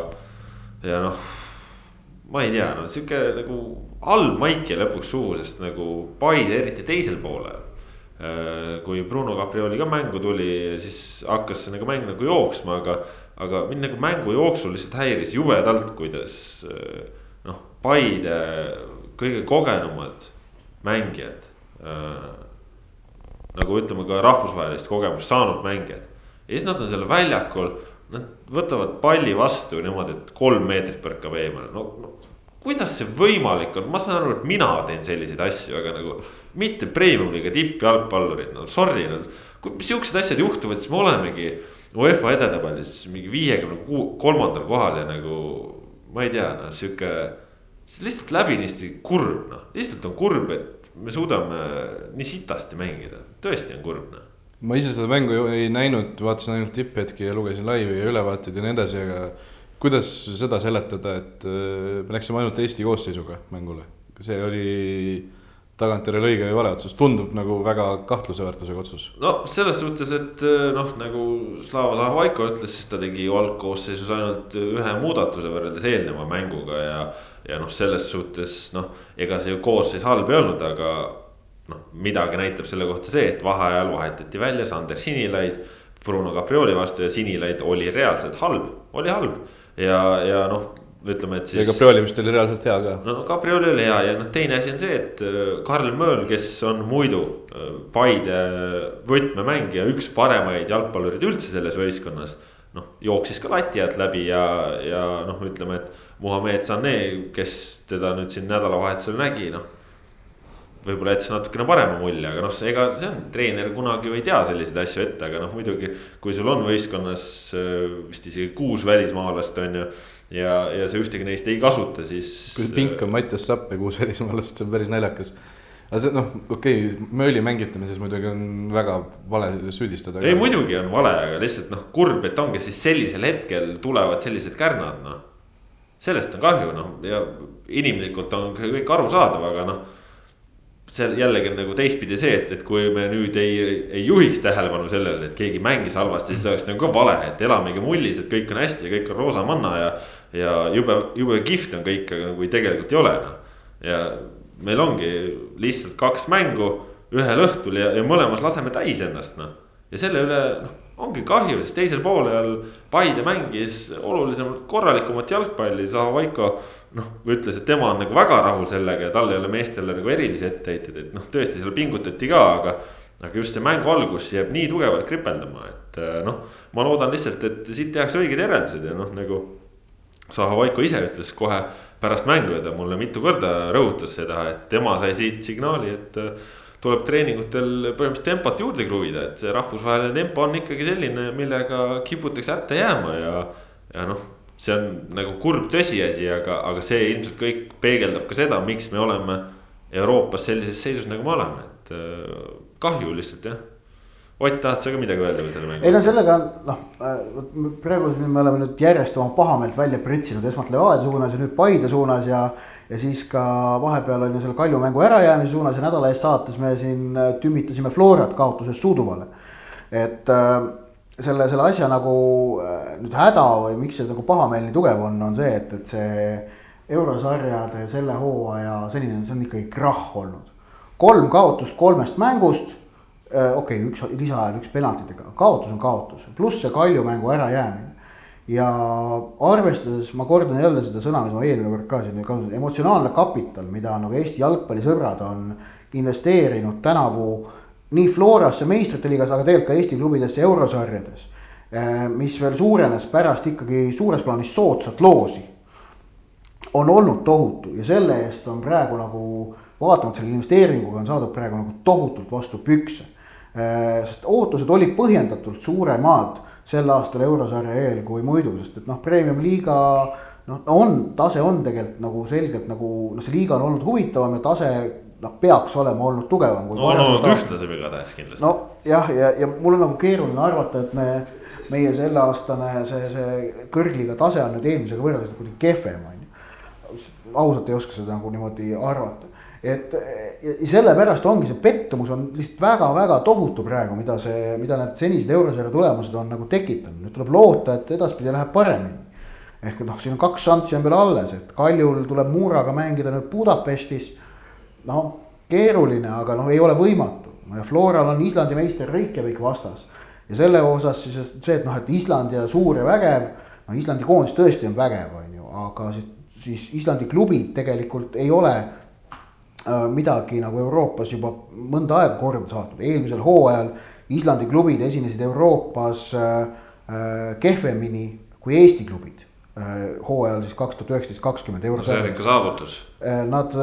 ja noh, ma ei tea, no sihuke nagu halb maik jäi lõpuks suhu, sest nagu Paide eriti teisel poolel. Äh, kui Bruno Caprioli ka mängu tuli, siis hakkas see nagu mäng nagu jooksma, aga, aga mind nagu mängu jooksul lihtsalt häiris jubedalt, kuidas äh, noh, Paide kõige kogenumad mängijad äh,. nagu ütleme ka rahvusvahelist kogemust saanud mängijad ja siis nad on seal väljakul Nad võtavad palli vastu niimoodi, et kolm meetrit põrkab eemale, no, no kuidas see võimalik on, ma saan aru, et mina teen selliseid asju, aga nagu mitte premium-liiga tippjalgpallurid, no sorry, no. kui siuksed asjad juhtuvad, siis me olemegi UEFA edetabelis mingi viiekümne kolmandal kohal ja nagu ma ei tea, noh sihuke. see lihtsalt läbinisti kurb, noh lihtsalt on kurb, et me suudame nii sitasti mängida, tõesti on kurb, noh ma ise seda mängu ei näinud, vaatasin ainult tipphetki ja lugesin laivi ja ülevaateid ja nii edasi, aga kuidas seda seletada, et äh, me läksime ainult Eesti koosseisuga mängule, see oli tagantjärele õige või vale otsus, tundub nagu väga kahtluse väärtusega otsus. no selles suhtes, et äh, noh, nagu Slava Zahvaiko ütles, siis ta tegi ju algkoosseisus ainult ühe muudatuse võrreldes eelneva mänguga ja. ja noh, selles suhtes noh, ega see ju koosseis halb ei olnud, aga noh, midagi näitab selle kohta see, et vaheajal vahetati välja Sander Sinilaid. Bruno Caprioli vastu ja Sinilaid oli reaalselt halb, oli halb ja, ja noh, ütleme, et siis. ja Caprioli vist oli reaalselt hea ka. no Caprioli oli hea ja noh, teine asi on see, et äh, Karl Mööl, kes on muidu äh, Paide võtmemängija, üks paremaid jalgpallureid üldse selles võistkonnas noh, jooksis ka lati alt läbi ja, ja noh, ütleme, et Muhamed Sané, kes teda nüüd siin nädalavahetusel nägi, noh võib-olla jättis natukene parema mulje, aga noh, ega see on, treener kunagi ju ei tea selliseid asju ette, aga noh, muidugi. kui sul on võistkonnas äh, vist isegi kuus välismaalast on ju. ja, ja sa ühtegi neist ei kasuta, siis. kui pink on Mattias Sapp ja kuus välismaalast, see on päris naljakas aga see noh, okei okay,, mööli mängitamises muidugi on väga vale süüdistada. ei, muidugi on vale, aga lihtsalt noh, kurb, et ongi siis sellisel hetkel tulevad sellised kärnad, noh. sellest on kahju, noh ja inimlikult on kõik arusaadav, aga noh seal jällegi on nagu teistpidi see, et, et kui me nüüd ei, ei juhiks tähelepanu sellele, et keegi mängis halvasti, siis oleks nagu ka vale, et elamegi mullis, et kõik on hästi ja kõik on roosamanna ja. ja jube, jube kihvt on kõik, aga kui tegelikult ei ole noh. ja meil ongi lihtsalt kaks mängu ühel õhtul ja, ja mõlemas laseme täis ennast noh. ja selle üle noh, ongi kahju, sest teisel poolel Paide mängis olulisemalt korralikumat jalgpalli, Zahhovaiko noh, ütles, et tema on nagu väga rahul sellega ja tal ei ole meestele nagu erilisi etteheiteid, et noh, tõesti seal pingutati ka, aga. aga just see mängu algus jääb nii tugevalt kripeldama, et äh, noh, ma loodan lihtsalt, et siit tehakse õiged järeldused ja noh, nagu. Zahovaiko ise ütles kohe pärast mängu ja ta mulle mitu korda rõhutas seda, et tema sai siit signaali, et äh, tuleb treeningutel põhimõtteliselt tempot juurde kruvida, et see rahvusvaheline tempo on ikkagi selline, millega kiputakse hätta jääma ja, ja noh see on nagu kurb tõsiasi, aga, aga see ilmselt kõik peegeldab ka seda, miks me oleme Euroopas sellises seisus, nagu me oleme, et äh, kahju lihtsalt jah. Ott, tahad sa ka midagi öelda veel selle mängu? ei no sellega noh, äh, praegu me oleme nüüd järjest oma pahameelt välja pritsinud esmalt Levadia suunas ja nüüd Paide suunas ja. ja siis ka vahepeal on ju selle Kalju mängu ärajäämise suunas ja nädala eest saates me siin äh, tümitasime Florat kaotusest Suuduvale. et äh, selle, selle asja nagu äh, nüüd häda või miks see nagu pahameel nii tugev on, on see, et, et see eurosarjade selle hooaja selline, see on ikkagi krahh olnud. kolm kaotust kolmest mängust. Äh, okei okay,, üks lisaajal, üks penaltidega, kaotus on kaotus, pluss see Kalju mängu ärajäämine. ja arvestades, ma kordan jälle seda sõna, mis ma eelmine kord ka siin kasutasin, emotsionaalne kapital, mida nagu Eesti jalgpallisõbrad on investeerinud tänavu nii Florasse meistrite liigas, aga tegelikult ka Eesti klubidesse eurosarjades. Eh, mis veel suurenes pärast ikkagi suures plaanis soodsat loosi. on olnud tohutu ja selle eest on praegu nagu vaatamata selle investeeringuga on saadud praegu nagu tohutult vastu pükse. Eh, sest ootused olid põhjendatult suuremad sel aastal eurosarja eel kui muidu, sest et noh, premium-liiga noh, on, tase on tegelikult nagu selgelt nagu noh, see liiga on olnud huvitavam ja tase noh, peaks olema olnud tugevam. on olnud ühtlasem igatahes kindlasti. nojah, ja, ja, ja mul on nagu keeruline arvata, et me, meie selleaastane see, see kõrgliiga tase on nüüd eelmisega võrreldes kuidagi kehvem, on ju. ausalt ei oska seda nagu niimoodi arvata et ja sellepärast ongi see pettumus on lihtsalt väga-väga tohutu praegu, mida see, mida need senised eurosarja tulemused on nagu tekitanud, nüüd tuleb loota, et edaspidi läheb paremini. ehk noh, siin on kaks šanssi on veel alles, et Kaljul tuleb Muuraga mängida nüüd Budapestis. Noh, keeruline, aga noh, ei ole võimatu ja Floral on Islandi meister Reykjavik vastas. ja selle osas siis see, et noh, et Island ja suur ja vägev, no Islandi koondis tõesti on vägev, on ju, aga siis, siis Islandi klubid tegelikult ei ole Äh, midagi nagu Euroopas juba mõnda aega korda saatnud, eelmisel hooajal Islandi klubid esinesid Euroopas äh, äh, kehvemini kui Eesti klubid. Hooajal siis kaks tuhat üheksateist, kakskümmend eurot. see on ikka saavutus. Nad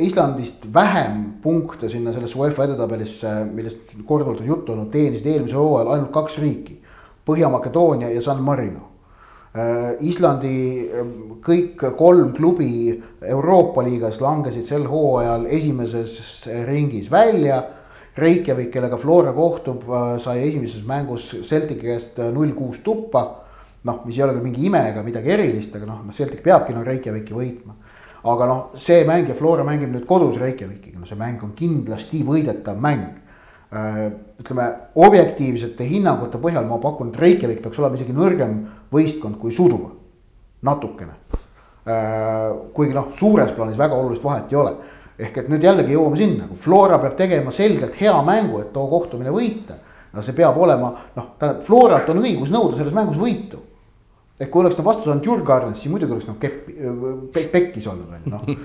Islandist vähem punkte sinna sellesse UEFA edetabelisse, millest korduvalt on juttu olnud, teenisid eelmisel hooajal ainult kaks riiki. Põhja-Makedoonia ja San Marino Äh, Islandi äh, kõik kolm klubi Euroopa liigas langesid sel hooajal esimeses ringis välja. Reykjavik, kellega Flora kohtub, äh, sai esimeses mängus Celtici käest null kuus tuppa. Noh, mis ei ole küll mingi ime ega midagi erilist, aga noh, noh Celtic peabki no Reykjaviki võitma. aga noh, see mäng ja Flora mängib nüüd kodus Reykjavikiga, no see mäng on kindlasti võidetav mäng Äh, ütleme objektiivsete hinnangute põhjal ma pakun, et Reykjavik peaks olema isegi nõrgem võistkond kui Suduva, natukene. Äh, kuigi noh, suures plaanis väga olulist vahet ei ole. ehk et nüüd jällegi jõuame sinna, kui Flora peab tegema selgelt hea mängu, et too kohtumine võita. no see peab olema, noh, tähendab Floralt on õigus nõuda selles mängus võitu. Ehk kui oleks ta vastus olnud Jürgarnes, siis muidugi oleks noh keppi, pekkis olnud ju noh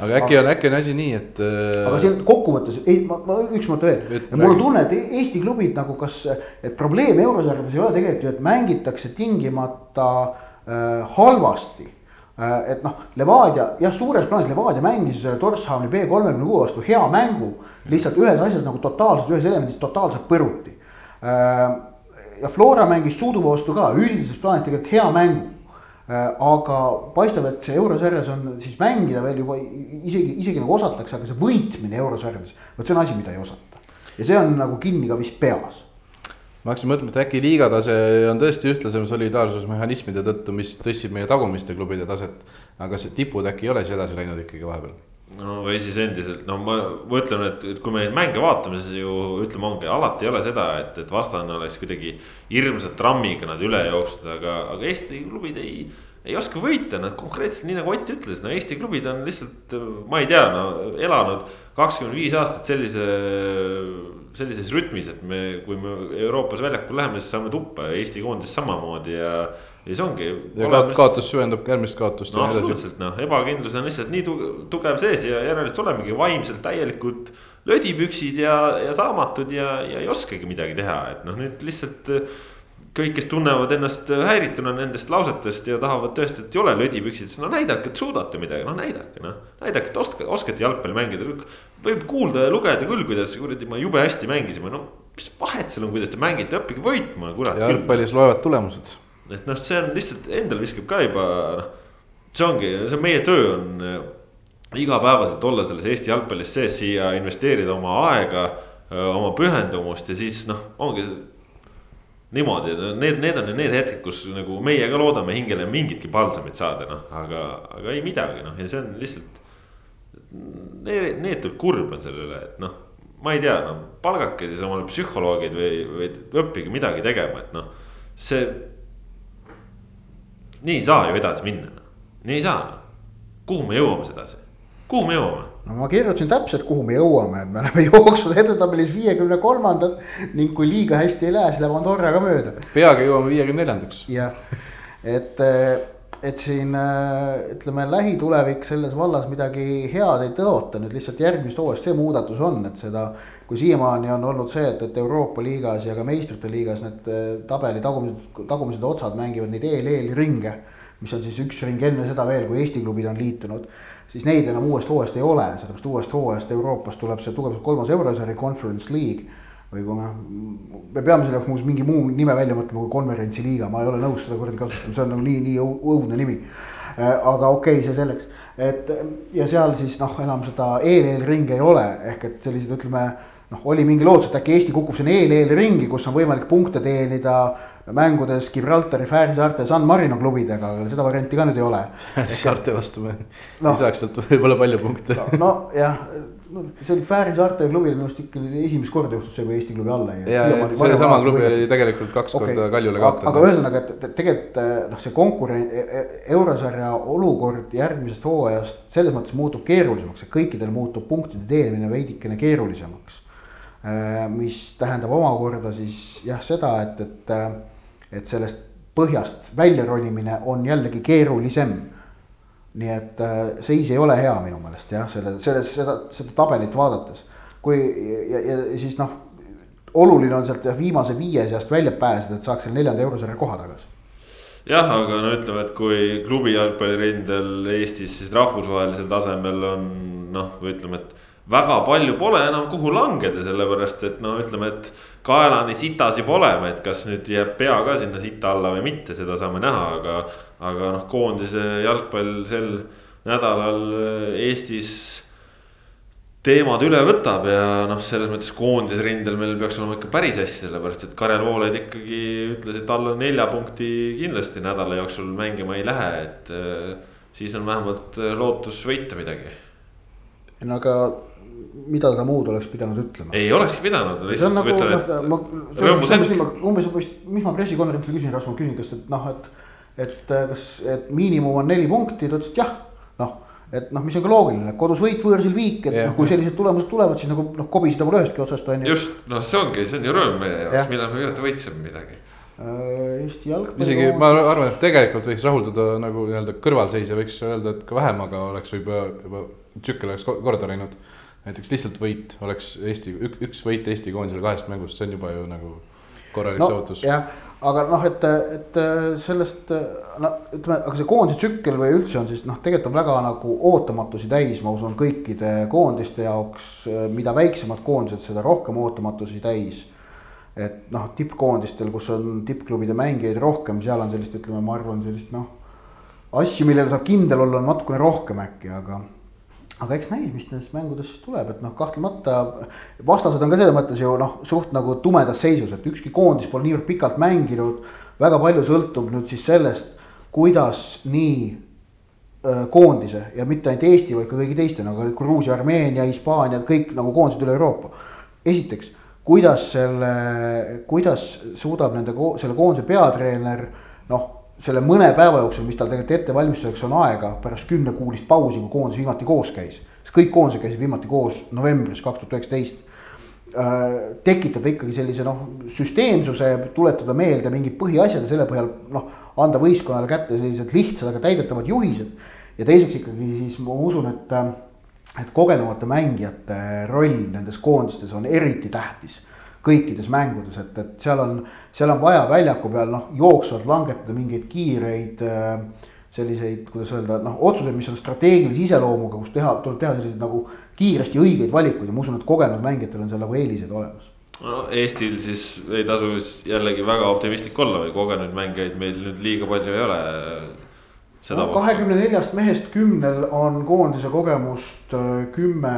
aga äkki on, äkki on asi nii, et. Aga siin kokkuvõttes, ei, ma, ma üks mõte veel, mul on tunne, et Eesti klubid nagu kas, et probleem eurosarjades ei ole tegelikult ju, et mängitakse tingimata äh, halvasti äh,. et noh, Levadia, jah, suures plaanis Levadia mängis selle Torshavni B kolmekümne kuue vastu hea mängu. lihtsalt ühes asjas nagu totaalselt, ühes elemendis totaalselt põruti äh,. Ja Flora mängis Suuduva vastu ka üldises plaanis tegelikult hea mängu Äh, aga paistab, et see eurosarjas on siis mängida veel juba isegi, isegi nagu osatakse, aga see võitmine eurosarjades, vot see on asi, mida ei osata. ja see on nagu kinni ka vist peas. ma hakkasin mõtlema, et äkki liigatase on tõesti ühtlasem solidaarsusmehhanismide tõttu, mis tõstsib meie tagumiste klubide taset. aga see tipud äkki ei ole siis edasi läinud ikkagi vahepeal no või siis endiselt, no ma mõtlen, et, et kui me neid mänge vaatame, siis ju ütleme, ongi alati ei ole seda, et, et vastane oleks kuidagi hirmsa trammiga nad üle jooksnud, aga, aga Eesti klubid ei. ei oska võita, nad konkreetselt nii nagu Ott ütles, no Eesti klubid on lihtsalt, ma ei tea, no elanud kakskümmend viis aastat sellise. sellises rütmis, et me, kui me Euroopas väljakul läheme, siis saame tuppa ja Eesti koondis samamoodi ja ja siis ongi. kaotus süvendab järgmist kaotust. no absoluutselt noh, ebakindlus on lihtsalt nii tugev sees ja järelikult olemegi vaimselt täielikult lödipüksid ja, ja saamatud ja, ja ei oskagi midagi teha, et noh, nüüd lihtsalt. kõik, kes tunnevad ennast häirituna nendest lausetest ja tahavad tõestada, et ei ole lödipüksid, siis no näidake, et suudate midagi, noh näidake noh. näidake, et oska, oskate jalgpalli mängida, võib kuulda ja lugeda küll, kuidas kuradi ma jube hästi mängisime, no mis vahet seal on, kuidas te mängite, õppige võitma, kurat. jalgpallis loevad tulemused et noh, see on lihtsalt endal viskab ka juba noh. see ongi, see on meie töö on äh, igapäevaselt olla selles Eesti jalgpallis sees, siia investeerida oma aega, äh, oma pühendumust ja siis noh, ongi niimoodi, need, need on need hetked, kus nagu meie ka loodame hingele mingitki palsamit saada, noh, aga, aga ei midagi, noh, ja see on lihtsalt. neetult kurb on selle üle, et noh, ma ei tea, no palgake siis omale psühholoogid või, või õppige midagi tegema, et noh, see nii ei saa ju edasi minna, noh, nii ei saa noh. kuhu me jõuame sedasi, kuhu me jõuame? no ma kirjutasin täpselt, kuhu me jõuame, et me oleme jooksnud edetabelis viiekümne kolmandad ning kui liiga hästi ei lähe, siis läheb Andorra ka mööda. peagi jõuame viiekümne neljandaks. jah, et, et siin ütleme, lähitulevik selles vallas midagi head ei tõota, nüüd lihtsalt järgmist hooajast see muudatus on, et seda kui siiamaani on olnud see, et, et Euroopa liigas ja ka meistrite liigas need eh, tabeli tagumised, tagumised otsad mängivad neid EL-EL ringe. mis on siis üks ring enne seda veel, kui Eesti klubid on liitunud. siis neid enam uuest hooajast ei ole, sellepärast uuest hooajast Euroopas tuleb see tugevalt kolmas eurosari Conference League. Või kui me, me peame selle jaoks muuseas mingi muu nime välja mõtlema kui konverentsiliiga, ma ei ole nõus seda kuradi kasutama, see on nagu nii, nii õudne nimi. aga okei okay,, see selleks, et ja seal siis noh, enam seda eel-eelringi ei ole, ehk et sellised, ütleme noh, oli mingi lootus, et äkki Eesti kukub sinna eel-eelringi, kus on võimalik punkte teenida mängudes Gibraltari, Fääri saarte ja San Marino klubidega, aga seda varianti ka nüüd ei ole. saarte vastu me no, ei saaks sealt võib-olla palju punkte. nojah, no see oli Fääri saarte klubil minu arust ikka esimest korda juhtus see, kui Eesti klubi alla jäi. ja, ja sellesama klubi oli tegelikult kaks okay. korda Kaljule kaotanud. aga ühesõnaga, et tegelikult noh, see konkurent, e-, e-, eurosarja olukord järgmisest hooajast selles mõttes muutub keerulisemaks, et kõikidel muutub punktide teenimine veidikene keerulisemaks. Äh, mis tähendab omakorda siis jah, seda, et, et äh, et sellest põhjast välja ronimine on jällegi keerulisem. Nii et äh, seis ei ole hea minu meelest jah, selle, selles, seda, seda tabelit vaadates. kui ja, ja siis noh, oluline on sealt viimase viie seast välja pääseda, et saaks selle neljanda eurosarja koha tagasi jah, aga no ütleme, et kui klubi jalgpallirindel Eestis siis rahvusvahelisel tasemel on noh, ütleme, et väga palju pole enam kuhu langeda, sellepärast et no ütleme, et kaelani sitas juba oleme, et kas nüüd jääb pea ka sinna sita alla või mitte, seda saame näha, aga. Aga noh, koondise jalgpall sel nädalal Eestis teemad üle võtab ja noh, selles mõttes koondisrindel meil peaks olema ikka päris hästi, sellepärast et Karel Voolaid ikkagi ütles, et alla nelja punkti kindlasti nädala jooksul mängima ei lähe, et siis on vähemalt lootus võita midagi. no aga mida ta muud oleks pidanud ütlema. ei olekski pidanud, lihtsalt nagu, ütlen, et no, rõõmus hetk. umbes, umbes, mis ma pressikonverentsil küsin, Rasmus, küsin, kas, et noh, et. Et kas, et miinimum on neli punkti, ta ütles, et jah, noh. et noh, mis on ka loogiline, kodus võit, võõrsil viik, et yeah. noh, kui sellised tulemused tulevad, siis nagu noh, kobiseda pole ühestki otsast on ju. just, noh, see ongi, see on ju rõõm meie jaoks, millal me viimati võitsime midagi äh, Eesti jalgpalli. isegi ma arvan, et tegelikult võiks rahuldada nagu nii-öelda kõrvalseisja võiks öelda, et ka vähem, aga oleks võib-olla juba tsükkel oleks korda läinud näiteks lihtsalt võit oleks Eesti, üks võit Eesti koondisele kahest mängust, see on juba ju nagu korralik no, saavutus. jah, aga noh, et, et sellest no ütleme, aga see koondise tsükkel või üldse on siis noh, tegelikult on väga nagu ootamatusi täis, ma usun, kõikide koondiste jaoks, mida väiksemad koondised, seda rohkem ootamatusi täis. et noh, tippkoondistel, kus on tippklubide mängijaid rohkem, seal on sellist, ütleme, ma arvan, sellist noh. asju, millele saab kindel olla, on natukene rohkem äkki, aga aga eks näis, mis nendest mängudest tuleb, et noh, kahtlemata vastased on ka selles mõttes ju noh, suht nagu tumedas seisus, et ükski koondis pole niivõrd pikalt mänginud. väga palju sõltub nüüd siis sellest, kuidas nii koondise ja mitte ainult Eesti, vaid ka kõigi teiste nagu Gruusia, Armeenia, Hispaania, kõik nagu koondised üle Euroopa. esiteks, kuidas selle, kuidas suudab nende, selle koondise peatreener noh selle mõne päeva jooksul, mis tal tegelikult ettevalmistuseks on aega pärast kümnekuulist pausi, kui koondis viimati koos käis. sest kõik koondised käisid viimati koos novembris kaks tuhat üheksateist. Äh, tekitada ikkagi sellise noh, süsteemsuse, tuletada meelde mingid põhiasjad ja selle põhjal noh, anda võistkonnale kätte sellised lihtsad, aga täidetavad juhised. ja teiseks ikkagi siis ma usun, et, et kogenumate mängijate roll nendes koondistes on eriti tähtis kõikides mängudes, et, et seal on, seal on vaja väljaku peal noh, jooksvalt langetada mingeid kiireid äh, selliseid, kuidas öelda, noh, otsuseid, mis on strateegilise iseloomuga, kus teha, tuleb teha selliseid nagu kiiresti õigeid valikuid ja ma usun, et kogenud mängijatel on seal nagu eelised olemas. no Eestil siis ei tasu jällegi väga optimistlik olla või kogenud mängijaid meil nüüd liiga palju ei ole kahekümne neljast mehest kümnel on koondise kogemust äh, kümme,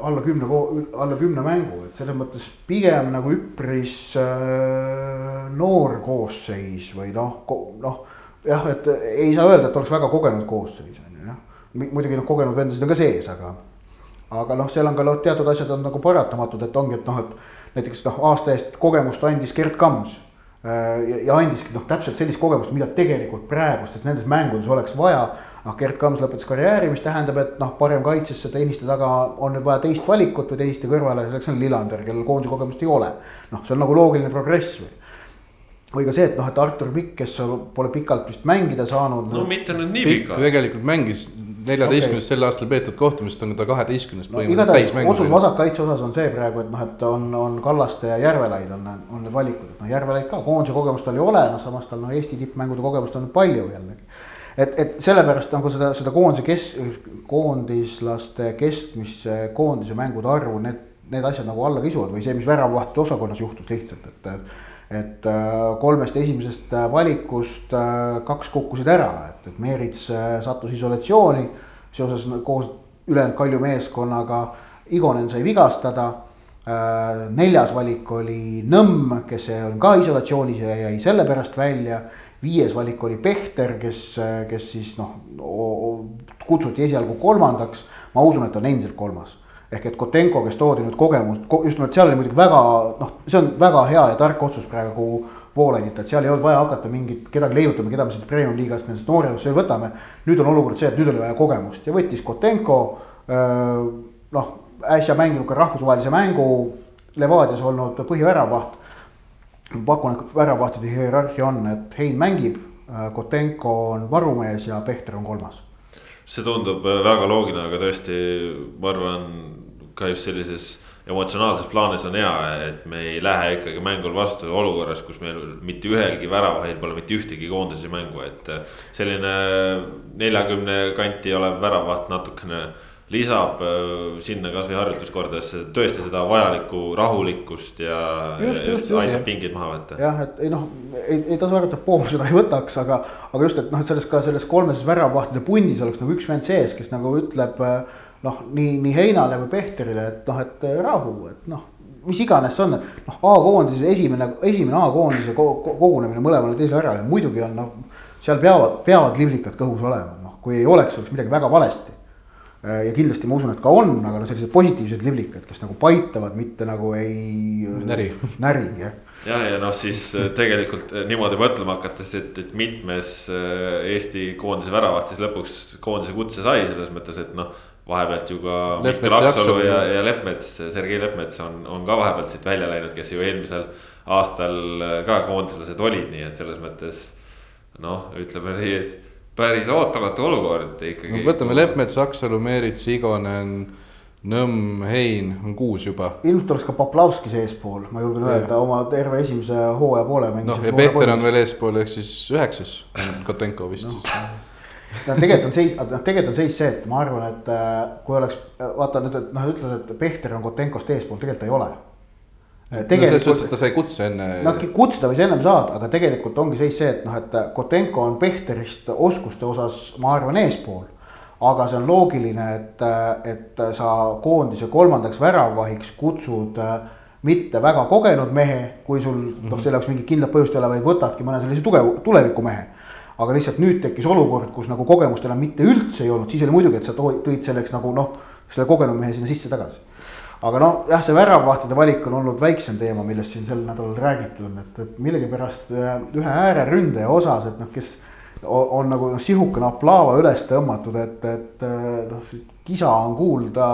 alla kümne, alla kümne mängu, et selles mõttes pigem nagu üpris äh, noor koosseis või noh, noh. jah, et ei saa öelda, et oleks väga kogenud koosseis on ju jah, muidugi noh, kogenud vendasid on ka sees, aga. aga noh, seal on ka noh, teatud asjad on nagu paratamatud, et ongi, et noh, et näiteks noh, aasta eest kogemust andis Gerd Kams ja, ja andiski noh, täpselt sellist kogemust, mida tegelikult praegustes nendes mängudes oleks vaja. noh, Gerd Kams lõpetas karjääri, mis tähendab, et noh, parem kaitsesse tenniste taga on nüüd vaja teist valikut või tenniste kõrvale, selleks on Lillander, kellel koondise kogemust ei ole. noh, see on nagu loogiline progress või või ka see, et noh, et Artur Pikk, kes pole pikalt vist mängida saanud. no mitte nüüd nii pikalt. tegelikult mängis neljateistkümnest okay. sel aastal peetud kohtumist on ta kaheteistkümnes no, igatahes otsus vasakkaitse osas on see praegu, et noh, et on, on Kallaste ja Järvelaid on, on need valikud, et noh, Järvelaid ka koondise kogemust tal ei ole, noh samas tal noh, Eesti tippmängude kogemust on palju jällegi. et, et sellepärast nagu seda, seda koondise kes-, koondislaste keskmise koondise mängude arvu, need need asjad nagu alla kisuvad või see, mis väravavahtide osakonnas juhtus lihtsalt, et. Et kolmest esimesest valikust kaks kukkusid ära, et, et Meerits sattus isolatsiooni seoses koos ülejäänud Kalju meeskonnaga. Igonen sai vigastada neljas valik oli Nõmm, kes on ka isolatsioonis ja jäi sellepärast välja viies valik oli Pehter, kes, kes siis noh, kutsuti esialgu kolmandaks, ma usun, et on endiselt kolmas. Ehk et Kotenko, kes toodi nüüd kogemust, just nimelt seal oli muidugi väga noh, see on väga hea ja tark otsus praegu Voolaidit, et seal ei olnud vaja hakata mingit kedagi leiutama, keda me siit premium liigast nendest nooremast veel võtame. nüüd on olukord see, et nüüd oli vaja kogemust ja võttis Kotenko noh, äsja mänginud ka rahvusvahelise mängu Levadias olnud põhiväravaht pakun, et väravahtide hierarhia on, et Hein mängib, Kotenko on varumees ja Pehter on kolmas. see tundub väga loogiline, aga tõesti, ma arvan ka just sellises emotsionaalses plaanis on hea, et me ei lähe ikkagi mängul vastu olukorras, kus meil mitte ühelgi väravahil pole mitte ühtegi koondise mängu, et. Äh, selline neljakümne kanti olev väravaht natukene lisab äh, sinna kasvõi harjutuskordadesse tõesti seda vajalikku rahulikkust ja. aitab pingeid maha võtta. jah, et ei noh, ei, ei tasu arvata, et Poom seda ei võtaks, aga, aga just, et noh, et selles ka selles kolmeses väravavahtide punnis oleks nagu üks vend sees, kes nagu ütleb. Noh, nii, nii Heinale või Pehterile, et noh, et rahu, et noh mis iganes see on, et noh, A-koondise esimene, esimene A-koondise kogunemine mõlemale teisele värale, muidugi on noh. seal peavad, peavad liblikad kõhus olema, noh kui ei oleks, oleks midagi väga valesti Äh, ja kindlasti ma usun, et ka on, aga noh, sellised positiivsed liblikad, kes nagu paitavad, mitte nagu ei. näri. näri jah. ja, ja noh, siis äh, tegelikult äh, niimoodi mõtlema hakates, et, et mitmes Eesti koondise väravat siis lõpuks koondise kutse sai selles mõttes, et noh. Vahepealt ju ka Mihkel Aksalu ja, ja Leppmets, Sergei Leppmets on, on ka vahepealt siit välja läinud, kes ju eelmisel aastal ka koondislased olid, nii et selles mõttes. noh, ütleme nii, et päris ootamatu olukord ikkagi no,. võtame Leppmets, Aksalu, Meerits, Igonen, Nõmm, Hein on kuus juba. ilmselt oleks ka Poplavski seespool, ma julgen ja. öelda oma terve esimese hooaja poole. noh, ja Pehter on veel eespool, ehk siis üheksas, Kotenko vist no. siis no tegelikult on seis, noh tegelikult on seis see, et ma arvan, et äh, kui oleks, vaata nüüd, et noh, ütled, et Pehter on Kotenkost eespool, tegelikult ei ole tegelikult no,. selles suhtes, et ta sai kutse enne. no kutse ta võis ennem saada, aga tegelikult ongi seis see, et noh, et Kotenko on Pehterist oskuste osas, ma arvan, eespool. aga see on loogiline, et, et sa koondise kolmandaks väravvahiks kutsud mitte väga kogenud mehe, kui sul noh, selle jaoks mingit kindlat põhjust ei ole, vaid võtadki mõne sellise tugev, tulevikumehe. Aga lihtsalt nüüd tekkis olukord, kus nagu kogemust enam mitte üldse ei olnud, siis oli muidugi, et sa tõid selleks nagu noh, selle kogenud mehe sinna sisse tagasi aga noh, jah, see väravvahtide valik on olnud väiksem teema, millest siin sel nädalal räägitud on, et, et millegipärast äh, ühe ääreründaja osas, et noh, kes on, on nagu noh, sihukene aplaava üles tõmmatud, et, et äh, noh, kisa on kuulda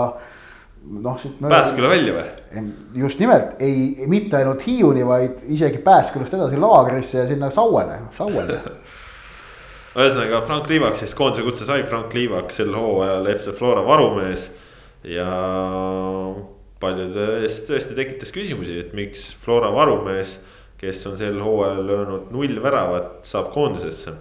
noh, siit. Pääsküla välja või? just nimelt, ei, mitte ainult Hiiuni, vaid isegi Pääskülast edasi laagrisse ja sinna Sauele, Sauele ühesõnaga Frank Liivak siis koondise kutse sai, Frank Liivak sel hooajal FC Flora varumees ja paljude eest tõesti tekitas küsimusi, et miks Flora varumees, kes on sel hooajal löönud null väravat, saab koondisesse.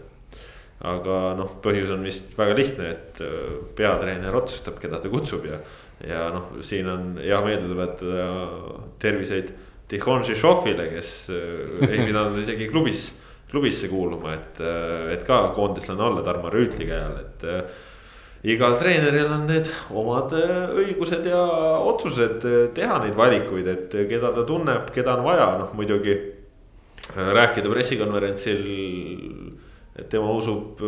aga noh, põhjus on vist väga lihtne, et äh, peatreener otsustab, keda ta kutsub ja. ja noh, siin on hea meelde tuletada terviseid Tihon Žižovile, kes äh, ei pidanud isegi klubis, klubisse kuuluma, et, äh, et ka koondislane olla Tarmo Rüütli käe all, et igal treeneril on need omad äh, õigused ja otsused äh, teha neid valikuid, et äh, keda ta tunneb, keda on vaja, noh muidugi. rääkida pressikonverentsil, et tema usub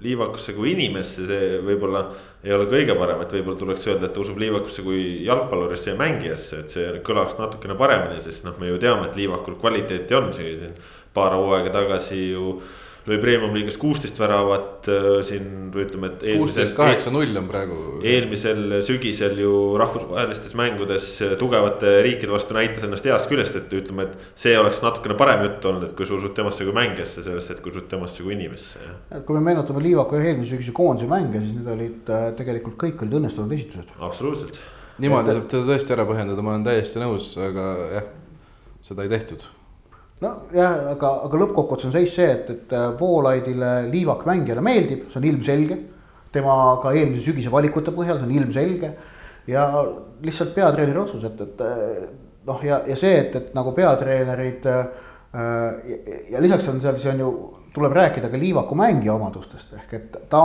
Liivakusse kui inimesse, see võib-olla ei ole kõige parem, et võib-olla tuleks öelda, et ta usub Liivakusse kui jalgpallurisse ja mängijasse, et see kõlaks natukene paremini, sest noh, me ju teame, et Liivakul kvaliteeti on, siin paar hooaega tagasi ju lõi Premium liigas kuusteist väravat äh, siin ütleme, et. kuusteist, kaheksa-null on praegu. eelmisel sügisel ju rahvusvahelistes mängudes tugevate riikide vastu näitas ennast heast küljest, et ütleme, et. see oleks natukene parem jutt olnud, et kui sa usud temasse kui mängijasse, sellest, et kui usud temasse kui inimesse. et kui me meenutame Liivaku eelmise sügise koondise mänge, siis need olid äh, tegelikult kõik olid õnnestunud esitused. absoluutselt. niimoodi saab teda tõesti ära põhjendada, ma olen täiesti nõus, aga jah, seda ei tehtud nojah, aga, aga lõppkokkuvõttes on seis see, et, et äh, Voolaidile Liivak mängijale meeldib, see on ilmselge. tema ka eelmise sügise valikute põhjal, see on ilmselge. ja lihtsalt peatreeneri otsus, et, et noh, ja, ja see, et, et nagu peatreenerid äh, ja, ja lisaks on seal, see on ju tuleb rääkida ka Liivaku mängija omadustest, ehk et ta,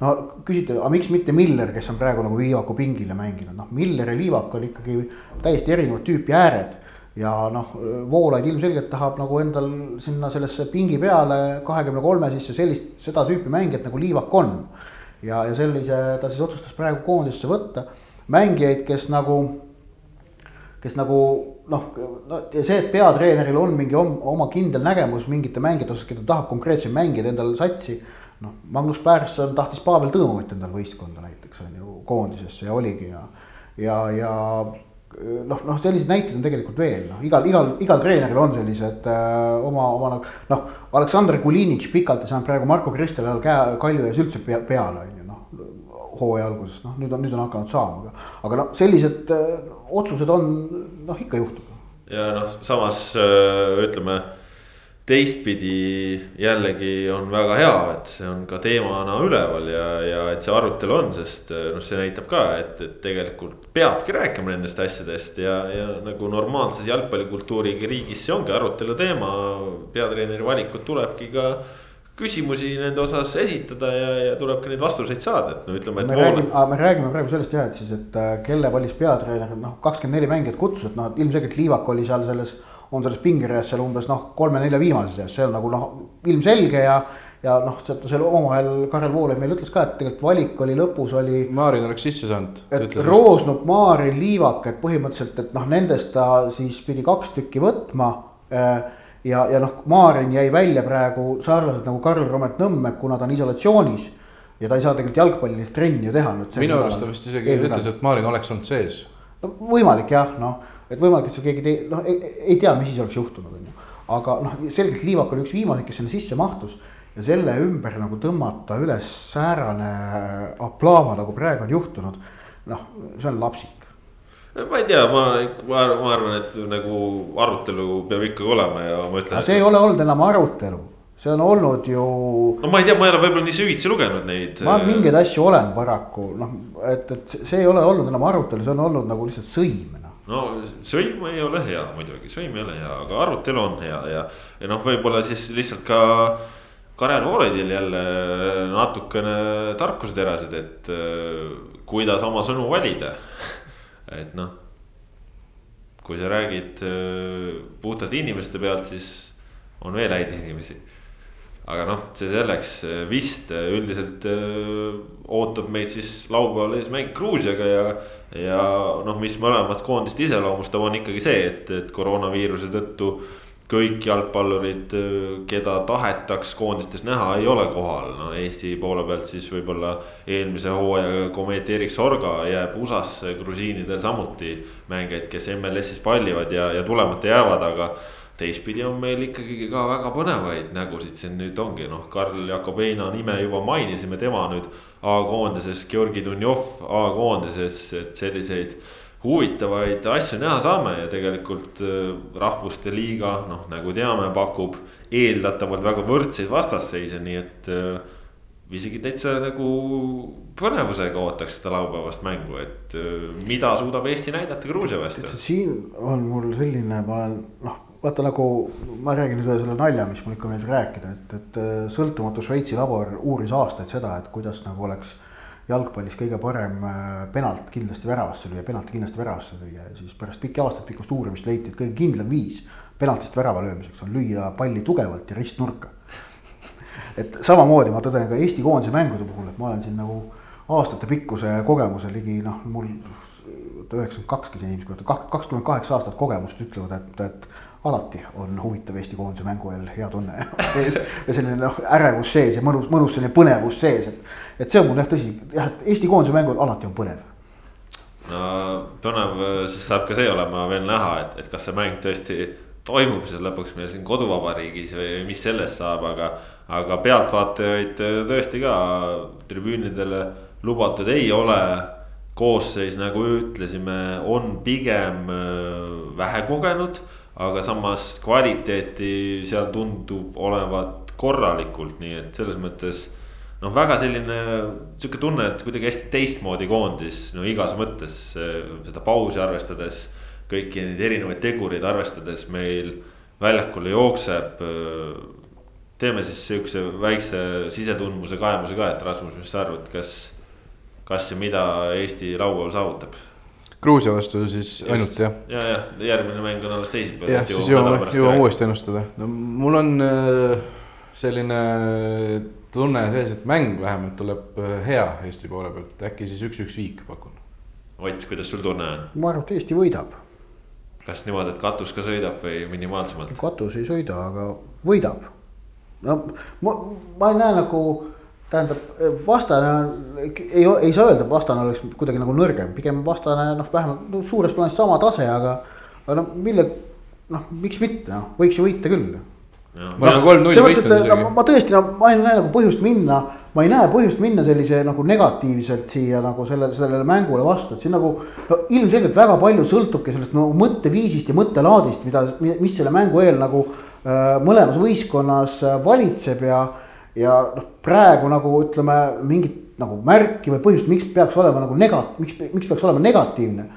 no küsite, aga miks mitte Miller, kes on praegu nagu Liivaku pingile mänginud, noh Miller ja Liivak on ikkagi täiesti erinevat tüüpi ääred. Ja noh, Voolaid ilmselgelt tahab nagu endal sinna sellesse pingi peale kahekümne kolme sisse sellist, seda tüüpi mängijat nagu Liivak on. ja, ja sellise ta siis otsustas praegu koondisesse võtta, mängijaid, kes nagu, kes nagu noh, no see, et peatreeneril on mingi oma kindel nägemus mingite mängijate osas, keda tahab konkreetseid mängijaid endale satsi. noh, Magnus Pärson tahtis Pavel Tõõmovit endale võistkonda näiteks on ju koondisesse ja oligi ja, ja, ja noh, noh, selliseid näiteid on tegelikult veel, noh, igal, igal, igal treeneril on sellised äh, oma, oma noh. Aleksandr Kulinitš pikalt ei saanud praegu Marko Kristel ajal käe, Kalju ees üldse pea, peale on ju noh. hooaja alguses, noh nüüd on, nüüd on hakanud saama, aga, aga noh, sellised äh, otsused on noh, ikka juhtub. ja noh, samas äh, ütleme teistpidi jällegi on väga hea, et see on ka teemana üleval ja, ja et see arutelu on, sest äh, noh, see näitab ka, et, et tegelikult peabki rääkima nendest asjadest ja, ja nagu normaalses jalgpallikultuuriga riigis see ongi arutelu teema. peatreeneri valikut tulebki ka küsimusi nende osas esitada ja, ja tuleb ka neid vastuseid saada, et no ütleme, et. me räägime, me räägime praegu sellest jah, et siis, et äh, kelle valis peatreener, noh, kakskümmend neli mängijat kutsus, et noh, ilmselgelt Liivak oli seal selles. On selles pingereas seal umbes noh, kolme-nelja viimase seas, see on nagu noh, ilmselge ja. ja noh, sealt seal omavahel Karel Voolaid meile ütles ka, et tegelikult valik oli lõpus oli. Maarin oleks sisse saanud. et Roosnup, Maarin, Liivak, et põhimõtteliselt, et noh, nendest ta siis pidi kaks tükki võtma äh, ja, ja noh, Maarin jäi välja praegu sarnaselt nagu Karl Romet Nõmme, kuna ta on isolatsioonis. ja ta ei saa tegelikult jalgpallilist trenni ju teha nüüd. minu arust ta vist isegi ütles, et Maarin oleks olnud sees. no võimalik jah, noh, et võimalik, et seal keegi tei-, noh ei, ei tea, mis siis oleks juhtunud, on ju. aga noh, selgelt Liivak oli üks viimaseid, kes sinna sisse mahtus. ja selle ümber nagu tõmmata üles säärane aplaava, nagu praegu on juhtunud. noh, see on lapsik ma ei tea, ma, ma, ma arvan, et nagu arutelu peab ikkagi olema ja ma ütlen. see ei ole olnud enam arutelu, see on olnud ju. no ma ei tea, ma ei ole võib-olla nii süvitsi lugenud neid. ma mingeid asju olen paraku noh, et, et see ei ole olnud enam arutelu, see on olnud nagu lihtsalt sõim noh. No sõim ei ole hea muidugi, sõim ei ole hea, aga arutelu on hea ja, ja noh, võib-olla siis lihtsalt ka. Karel Voolaidil jälle natukene tarkuseterasid, et kuidas oma sõnu valida et noh, kui sa räägid äh, puhtalt inimeste pealt, siis on veel häid inimesi. Aga noh, see selleks, äh, vist äh, üldiselt ootab meid siis laupäeval ees mäng Gruusiaga ja. ja noh, mis mõlemat koondist iseloomustab, on ikkagi see, et, et koroonaviiruse tõttu kõik jalgpallurid, keda tahetaks koondistes näha, ei ole kohal, no Eesti poole pealt siis võib-olla eelmise hooaja komeet Erik Sorga jääb USA-sse, grusiinidel samuti mängijaid, kes MLS-is pallivad ja, ja tulemata jäävad, aga teistpidi on meil ikkagi ka väga põnevaid nägusid siin nüüd ongi noh, Karl Jakobeina nime juba mainisime, tema nüüd A-koondises, Georgi Dunjov A-koondises, et selliseid huvitavaid asju näha saame ja tegelikult äh, Rahvuste Liiga, noh nagu teame, pakub eeldatavalt väga võrdseid vastasseise, nii et äh, isegi täitsa nagu põnevusega ootaks seda laupäevast mängu, et äh, mida suudab Eesti näidata Gruusia vastu. siin on mul selline, ma olen noh, vaata nagu ma räägin nüüd ühe selle nalja, mis mul ikka meeldib rääkida, et, et sõltumatu Šveitsi labor uuris aastaid seda, et kuidas nagu oleks jalgpallis kõige parem äh, penalt kindlasti väravasse lüüa, penalti kindlasti väravasse lüüa ja siis pärast pikki aastaid pikkust uurimist leiti, et kõige kindlam viis penaltist värava löömiseks on lüüa palli tugevalt ja ristnurka. et samamoodi ma tõden ka Eesti koondise mängude puhul, et ma olen siin nagu aastatepikkuse kogemuse ligi noh, mul üheksakümmend kaks, kes inimesed kohta, kakskümmend kaheksa aastat kogemust ütlevad, et, et alati on huvitav Eesti koondise mängu ajal hea tunne sees ja selline noh, ärevus sees ja mõnus, mõnus selline põnevus sees, et. et see on mul jah tõsi, jah, et Eesti koondise mängud alati on põnev. no põnev, siis saab ka see olema veel näha, et, et kas see mäng tõesti toimub siis lõpuks meil siin koduvabariigis või mis sellest saab, aga. aga pealtvaatajaid tõesti ka tribüünidele lubatud ei ole koosseis, nagu ütlesime, on pigem äh, vähe kogenud aga samas kvaliteeti seal tundub olevat korralikult, nii et selles mõttes noh, väga selline sihuke tunne, et kuidagi hästi teistmoodi koondis no igas mõttes seda pausi arvestades. kõiki neid erinevaid tegureid arvestades meil väljakul jookseb. teeme siis sihukese väikse sisetundmuse kaemuse ka, et Rasmus, mis sa arvad, kas, kas ja mida Eesti laupäeval saavutab? Gruusia vastu siis Just. ainult jah? ja, ja järgmine mäng on alles teisipäeval. jah, siis jõuame, jõuame uuesti ennustada, no mul on äh, selline tunne sees, et mäng vähemalt tuleb äh, hea Eesti poole pealt, äkki siis üks-üks viik pakun. Ott, kuidas sul tunne on? ma arvan, et Eesti võidab. kas niimoodi, et katus ka sõidab või minimaalsemalt? katus ei sõida, aga võidab. no ma, ma ei näe nagu, tähendab, vastane on, ei, ei saa öelda, et vastane oleks kuidagi nagu nõrgem, pigem vastane noh, vähemalt no, suures plaanis sama tase, aga. aga noh, mille, noh, miks mitte, noh, võiks ju võita küll ma ma, ma tõesti, no ma ei näe nagu põhjust minna, ma ei näe põhjust minna sellise nagu negatiivselt siia nagu selle, sellele mängule vastu, et siin nagu. no ilmselgelt väga palju sõltubki sellest no mõtteviisist ja mõttelaadist, mida, mis selle mängu eel nagu äh, mõlemas võistkonnas äh, valitseb ja. Ja noh, praegu nagu ütleme mingit nagu märki või põhjust, miks peaks olema nagu nega-, miks, miks peaks olema negatiivne.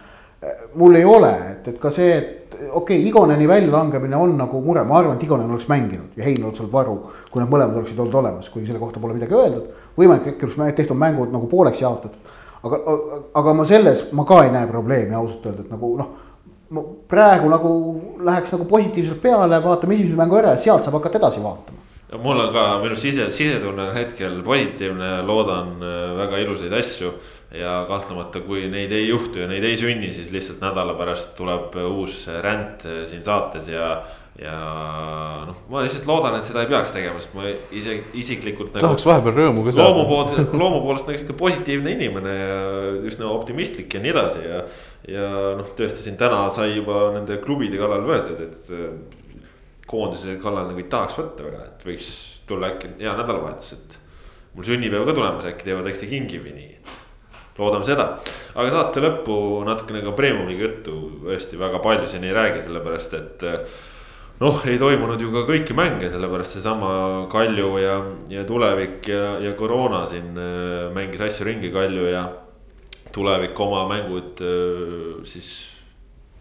Mul ei ole, et, et ka see, et okei okay,, Igoneni väljalangemine on nagu mure, ma arvan, et Igonen oleks mänginud ja Hein oleks olnud varu. kui nad mõlemad oleksid olnud olemas, kuigi selle kohta pole midagi öeldud. võimalik, äkki oleks tehtud mängud nagu pooleks jaotatud. aga, aga ma selles, ma ka ei näe probleemi ausalt öelda, et nagu noh. praegu nagu läheks nagu positiivselt peale, vaatame esimese mängu ära ja sealt saab hakata edasi vaatama mul on ka minu sise, sisetunne on hetkel positiivne, loodan äh, väga ilusaid asju ja kahtlemata, kui neid ei juhtu ja neid ei sünni, siis lihtsalt nädala pärast tuleb uus ränd äh, siin saates ja. ja noh, ma lihtsalt loodan, et seda ei peaks tegema, sest ma ise isiklikult nagu,. tahaks vahepeal rõõmu ka saada. loomu poolt, loomu poolest nagu sihuke positiivne inimene ja just nagu optimistlik ja nii edasi ja. ja noh, tõesti siin täna sai juba nende klubide kallal võetud, et äh, koondise kallal nagu ei tahaks võtta väga, et võiks tulla äkki hea nädalavahetus, et. mul sünnipäev ka tulemas, äkki teevad ekstra kingi või nii loodame seda, aga saate lõppu natukene ka Premiumiga juttu tõesti väga palju siin ei räägi, sellepärast et. noh, ei toimunud ju ka kõiki mänge, sellepärast seesama Kalju ja, ja Tulevik ja, ja koroona siin äh, mängis asju ringi, Kalju ja. Tulevik oma mängud äh, siis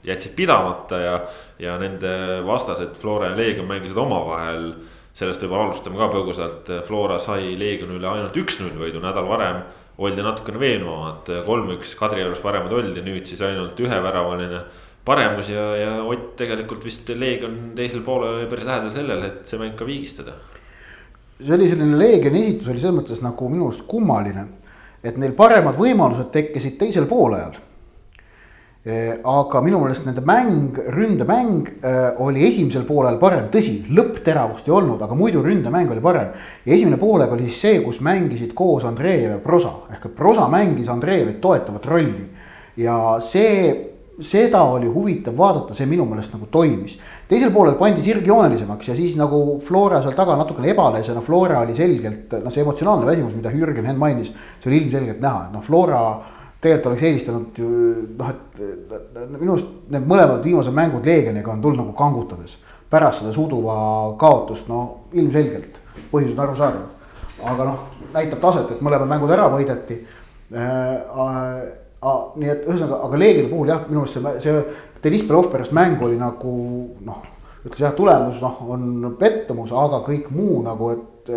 jätsid pidamata ja, ja nende vastased Flora ja Leegion mängisid omavahel. sellest võib-olla alustame ka põgusalt, Flora sai Leegioni üle ainult üks-null võidu nädal varem oldi natukene veenvamad, kolm-üks Kadriorus paremad oldi, nüüd siis ainult üheväravaline paremus ja, ja Ott tegelikult vist Leegion teisel poolel oli päris lähedal sellele, et see mäng ka viigistada. see oli selline Leegioni esitus oli selles mõttes nagu minu arust kummaline, et neil paremad võimalused tekkisid teisel poolajal aga minu meelest nende mäng, ründemäng eh, oli esimesel poolel parem, tõsi, lõppteravust ei olnud, aga muidu ründemäng oli parem. ja esimene poolaeg oli siis see, kus mängisid koos Andreev ja Prosa ehk et Prosa mängis Andreevit toetavat rolli. ja see, seda oli huvitav vaadata, see minu meelest nagu toimis. teisel poolel pandi sirg joonelisemaks ja siis nagu Flora seal taga natukene ebales ja noh, Flora oli selgelt noh, see emotsionaalne väsimus, mida Jürgen Henn mainis, see oli ilmselgelt näha, et noh, Flora tegelikult oleks eelistanud ju noh, et minu arust need mõlemad viimased mängud Leegioniga on tulnud nagu kangutades. pärast seda Suduva kaotust, no ilmselgelt, põhjus on arusaadav. aga noh, näitab taset, et mõlemad mängud ära võideti äh,. Äh, nii et ühesõnaga, aga Leegioni puhul jah, minu arust see, see Deniss Belov pärast mängu oli nagu noh, ütles jah, tulemus noh, on pettumus, aga kõik muu nagu, et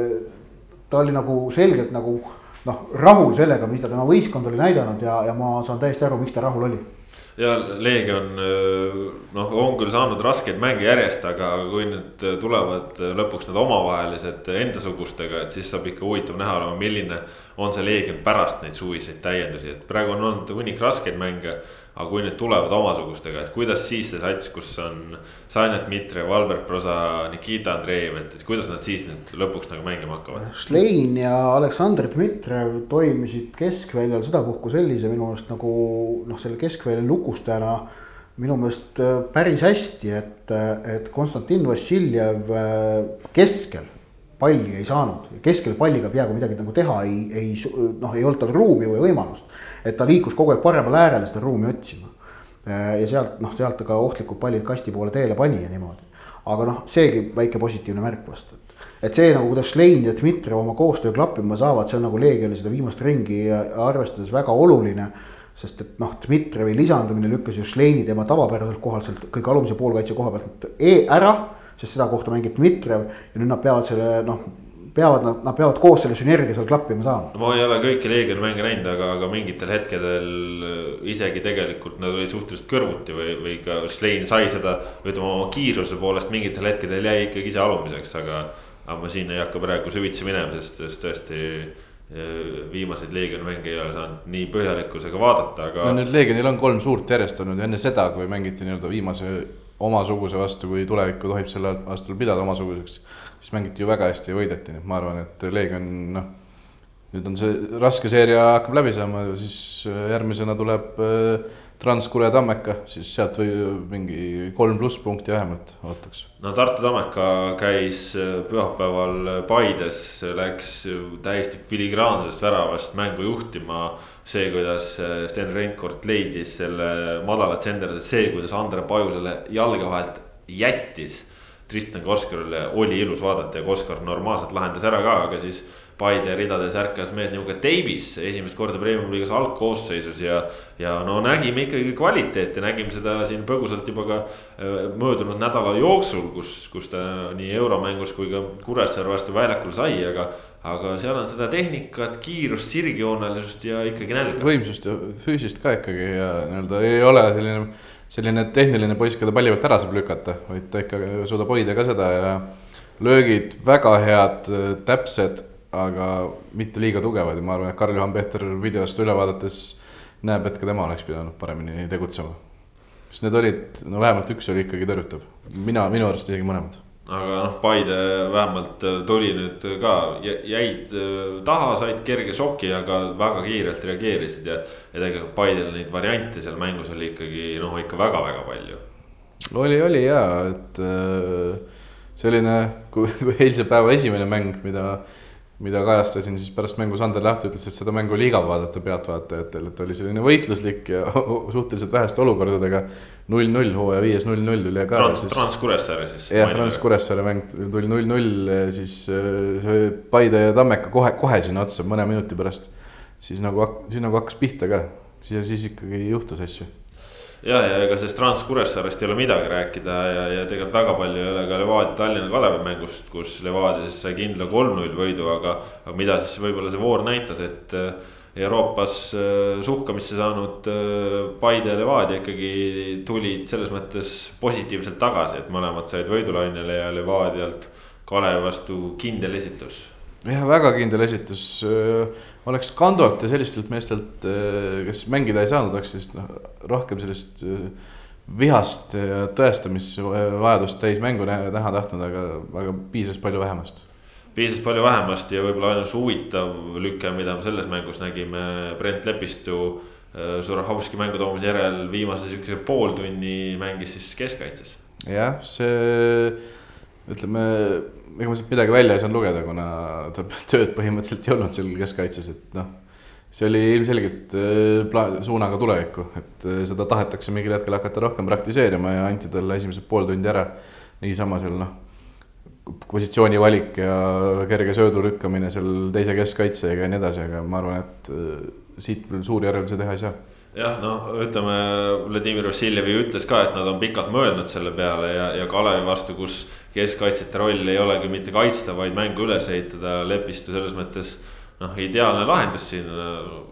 ta oli nagu selgelt nagu noh, rahul sellega, mida tema võistkond oli näidanud ja, ja ma saan täiesti aru, miks ta rahul oli. Ja Leegion noh, on küll saanud raskeid mänge järjest, aga kui nüüd tulevad lõpuks need omavahelised endasugustega, et siis saab ikka huvitav näha olema, milline on see Leegion pärast neid suviseid täiendusi, et praegu on olnud hunnik raskeid mänge aga kui nüüd tulevad omasugustega, et kuidas siis see sats, kus on Sanja Dmitrijev, Albert Prosa, Nikita Andreev, et, et kuidas nad siis nüüd lõpuks nagu mängima hakkavad? Šlein ja Aleksandr Dmitrijev toimisid keskväljal sedapuhku sellise minu meelest nagu noh, selle keskvälja lukustajana minu meelest äh, päris hästi, et, äh, et Konstantin Vassiljev äh, keskel palli ei saanud, keskel palliga peaaegu midagi nagu teha ei, ei noh, ei olnud tal ruumi või võimalust et ta liikus kogu aeg paremale äärele seda ruumi otsima. Äh, ja sealt noh, sealt ka ohtlikud pallid kasti poole teele pani ja niimoodi. aga noh, seegi väike positiivne märk vast, et et see nagu, kuidas Šlein ja Dmitrijev oma koostöö klappima saavad, see on nagu Leegioni seda viimast ringi arvestades väga oluline. sest et noh, Dmitrijevi lisandumine lükkas ju Šleini tema tavapäraselt kohalt sealt kõige alumise poolkaitse koha pealt e ära. Sest seda kohta mängib Dmitrijev ja nüüd nad peavad selle noh, peavad nad, nad peavad koos selle sünergia seal klappima saama. ma ei ole kõiki Leegioni mänge näinud, aga, aga mingitel hetkedel äh, isegi tegelikult nad olid suhteliselt kõrvuti või, või ka Schlein sai seda. ütleme oma kiiruse poolest mingitel hetkedel jäi ikkagi ise alumiseks, aga, aga ma siin ei hakka praegu süvitsi minema, sest, sest tõesti äh, viimaseid Leegioni mänge ei ole saanud nii põhjalikkusega vaadata, aga. no nüüd Leegionil on kolm suurt järjest olnud enne seda, kui mängiti nii-öelda viimase omasuguse vastu, kui tulevikku tohib sel aastal pidada omasuguseks siis mängiti ju väga hästi ja võideti, nii et ma arvan, et Leegion noh, nüüd on see raske seeria hakkab läbi saama, siis äh, järgmisena tuleb äh, Transkure Tammeka, siis sealt või mingi kolm pluss punkti vähemalt ootaks. no Tartu Tammeka käis äh, pühapäeval Paides, läks täiesti filigraansest väravast mängu juhtima. See, kuidas Sten Reinkord leidis selle madala tsenderduse, see, kuidas Andre Pajusele jalge vahelt jättis Tristan Koskarile oli ilus vaadata ja Koskar normaalselt lahendas ära ka, aga siis. Paide ridades ärkas mees nihuke Davis esimest korda premium-liigas algkoosseisus ja. ja no nägime ikkagi kvaliteeti, nägime seda siin põgusalt juba ka äh, möödunud nädala jooksul, kus, kus ta nii euromängus kui ka Kuressaare vastu väljakul sai, aga aga seal on seda tehnikat, kiirust, sirgjoonelisust ja ikkagi nälga. võimsust ja füüsist ka ikkagi ja nii-öelda ei ole selline selline tehniline poiss, keda palli pealt ära saab lükata, vaid ta ikka suudab hoida ka seda ja löögid väga head, täpsed, aga mitte liiga tugevad ja ma arvan, et Karl-Juhan Pehter videost üle vaadates näeb, et ka tema oleks pidanud paremini tegutsema. sest need olid, no vähemalt üks oli ikkagi tõrjutav, mina, minu arust isegi mõlemad aga noh, Paide vähemalt äh, tuli nüüd ka, jäid äh, taha, said kerge šoki, aga väga kiirelt reageerisid ja. ja tegelikult Paidel neid variante seal mängus oli ikkagi noh, ikka väga-väga palju. oli, oli ja, et äh, selline, kui, kui eilse päeva esimene mäng, mida mida kajastasin siis pärast mängu Sander Läht ütles, et seda mängu oli igav vaadata pealtvaatajatel, et oli selline võitluslik ja suhteliselt väheste olukordadega. null-null, hooaja viies null-null üle ka. Trans, Trans Kuressaare siis. jah, Trans Kuressaare mäng tuli null-null, siis äh, see Paide ja Tammeka kohe, kohe sinna otsa mõne minuti pärast. siis nagu, siis nagu hakkas pihta ka, siis, siis ikkagi juhtus asju ja, ja ega sellest Trans Kuressaarest ei ole midagi rääkida ja, ja tegelikult väga palju ei ole ka Levadia Tallinna Kalevi mängust, kus Levadia siis sai kindla kolm-null võidu, aga. aga mida siis võib-olla see voor näitas, et äh, Euroopas äh, suhkamisse saanud äh, Paide ja Levadia ikkagi tulid selles mõttes positiivselt tagasi, et mõlemad said võidulainele ja Levadialt Kalevi vastu kindel esitlus. Jah, väga kindel esitus oleks Kandolt ja sellistelt meestelt, kes mängida ei saanud, oleks sellist noh, rohkem sellist vihast ja tõestamisvajadust täis mängu näha, tahtnud, aga, aga piisas palju vähemast. piisas palju vähemast ja võib-olla ainus huvitav lüke, mida me selles mängus nägime, Brent Lepistu Zurahovski mängu toomise järel viimase sihukese pooltunni mängis siis keskkaitses. jah, see ütleme ega ma sealt midagi välja ei saanud lugeda, kuna ta tööd põhimõtteliselt ei olnud seal keskkaitses, et noh. see oli ilmselgelt äh, plaan, suunaga tulevikku, et äh, seda tahetakse mingil hetkel hakata rohkem praktiseerima ja anti talle esimesed pool tundi ära. niisama seal noh, positsiooni valik ja kerge söödu lükkamine seal teise keskkaitsega ja nii edasi, aga ma arvan, et äh, siit suuri järeldusi teha ei saa jah, noh, ütleme Vladimir Vassiljev ju ütles ka, et nad on pikalt mõelnud selle peale ja, ja Kalevi vastu, kus keskkaitsjate roll ei olegi mitte kaitsta, vaid mängu üles ehitada, Lepistu selles mõttes. noh, ideaalne lahendus siin,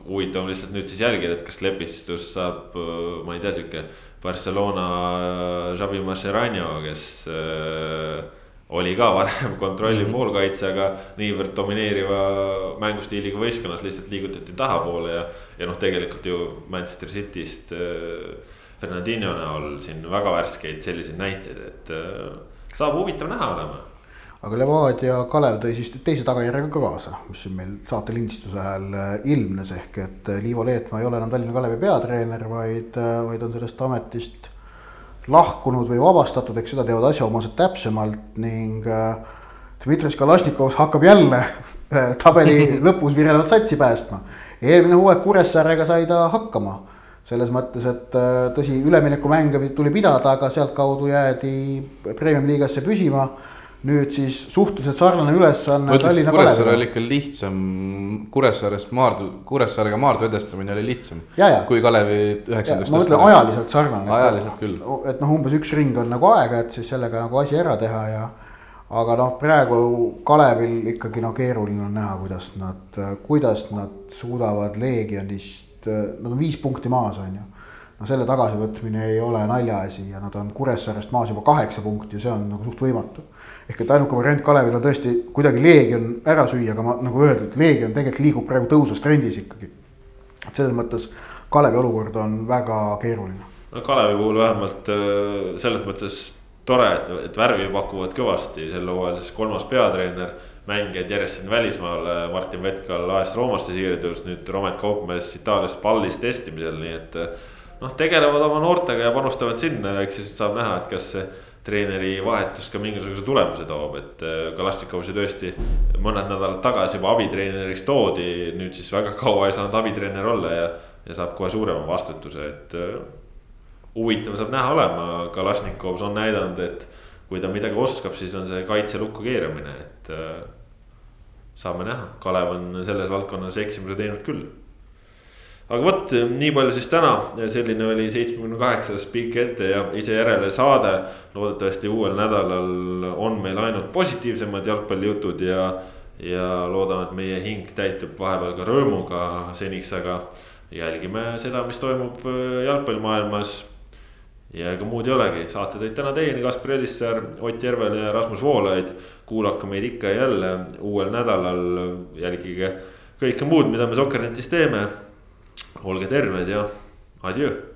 huvitav on lihtsalt nüüd siis jälgida, et kas Lepistust saab, ma ei tea, sihuke Barcelona Xavi Mascherano, kes äh, oli ka varem kontrolliv mm -hmm. poolkaitse, aga niivõrd domineeriva mängustiiliga võistkonnas lihtsalt liigutati tahapoole ja. ja noh, tegelikult ju Manchester City'st äh, Fernandinho näol siin väga värskeid selliseid näiteid, et äh, saab huvitav näha olema aga Levadia Kalev tõi siis teise tagajärjega ka kaasa, mis siin meil saate lindistuse ajal äh, ilmnes, ehk et Liivo Leetmaa ei ole enam Tallinna Kalevi peatreener, vaid, vaid on sellest ametist lahkunud või vabastatud, eks seda teevad asjaomased täpsemalt ning Dmitri Kalašnikov hakkab jälle tabeli lõpus virelevat satsi päästma. eelmine hooaeg Kuressaarega sai ta hakkama selles mõttes, et tõsi, üleminekumänge tuli pidada, aga sealtkaudu jäädi premium-liigasse püsima nüüd siis suhteliselt sarnane ülesanne ma Tallinna Kuressaare oli ikka lihtsam, Kuressaarest Maardu, Kuressaarega Maardu edestamine oli lihtsam. Kui Kalevi ma üheksandaks mõtlen. ajaliselt sarnane. Ajaliselt küll. et noh, umbes üks ring on nagu aega, et siis sellega nagu asi ära teha ja. aga noh, praegu Kalevil ikkagi no keeruline on näha, kuidas nad, kuidas nad suudavad Leegionist, nad on viis punkti maas, on ju no selle tagasivõtmine ei ole naljaasi ja nad on Kuressaarest maas juba kaheksa punkti ja see on nagu suht võimatu. Ehk et ainuke variant Kalevil on tõesti kuidagi Leegion ära süüa, aga ma nagu öeldud, Leegion tegelikult liigub praegu tõusustrendis ikkagi. et selles mõttes Kalevi olukord on väga keeruline. no Kalevi puhul vähemalt äh, selles mõttes tore, et, et värvi pakuvad kõvasti sel hooajal siis kolmas peatreener. mängijad järjest siin välismaal, Martin Vetkal AS Roomast ja siirdus nüüd Romet Kaupmees Itaalias pallis testimisel, nii et. noh, tegelevad oma noortega ja panustavad sinna eks siis saab näha, et kas see treeneri vahetus ka mingisuguse tulemuse toob, et äh, Kalašnikovsi tõesti mõned nädalad tagasi juba abitreeneriks toodi, nüüd siis väga kaua ei saanud abitreener olla ja, ja saab kohe suurema vastutuse, et äh, huvitav saab näha olema, Kalašnikovs on näidanud, et kui ta midagi oskab, siis on see kaitse lukku keeramine, et äh, saame näha, Kalev on selles valdkonnas eksimuse teinud küll. Aga vot nii palju siis täna, selline oli seitsmekümne kaheksas pikk ette ja ise järele saade. loodetavasti uuel nädalal on meil ainult positiivsemad jalgpallijutud ja, ja loodame, et meie hing täitub vahepeal ka rõõmuga seniks, aga jälgime seda, mis toimub äh, jalgpallimaailmas ja ega muud ei olegi, saate tõid täna teieni Kaspar Elissaar, Ott Järvel ja Rasmus Voolaid. kuulake meid ikka ja jälle uuel nädalal, jälgige kõike muud, mida me Sokker-netis teeme. Olge terved ja adjöö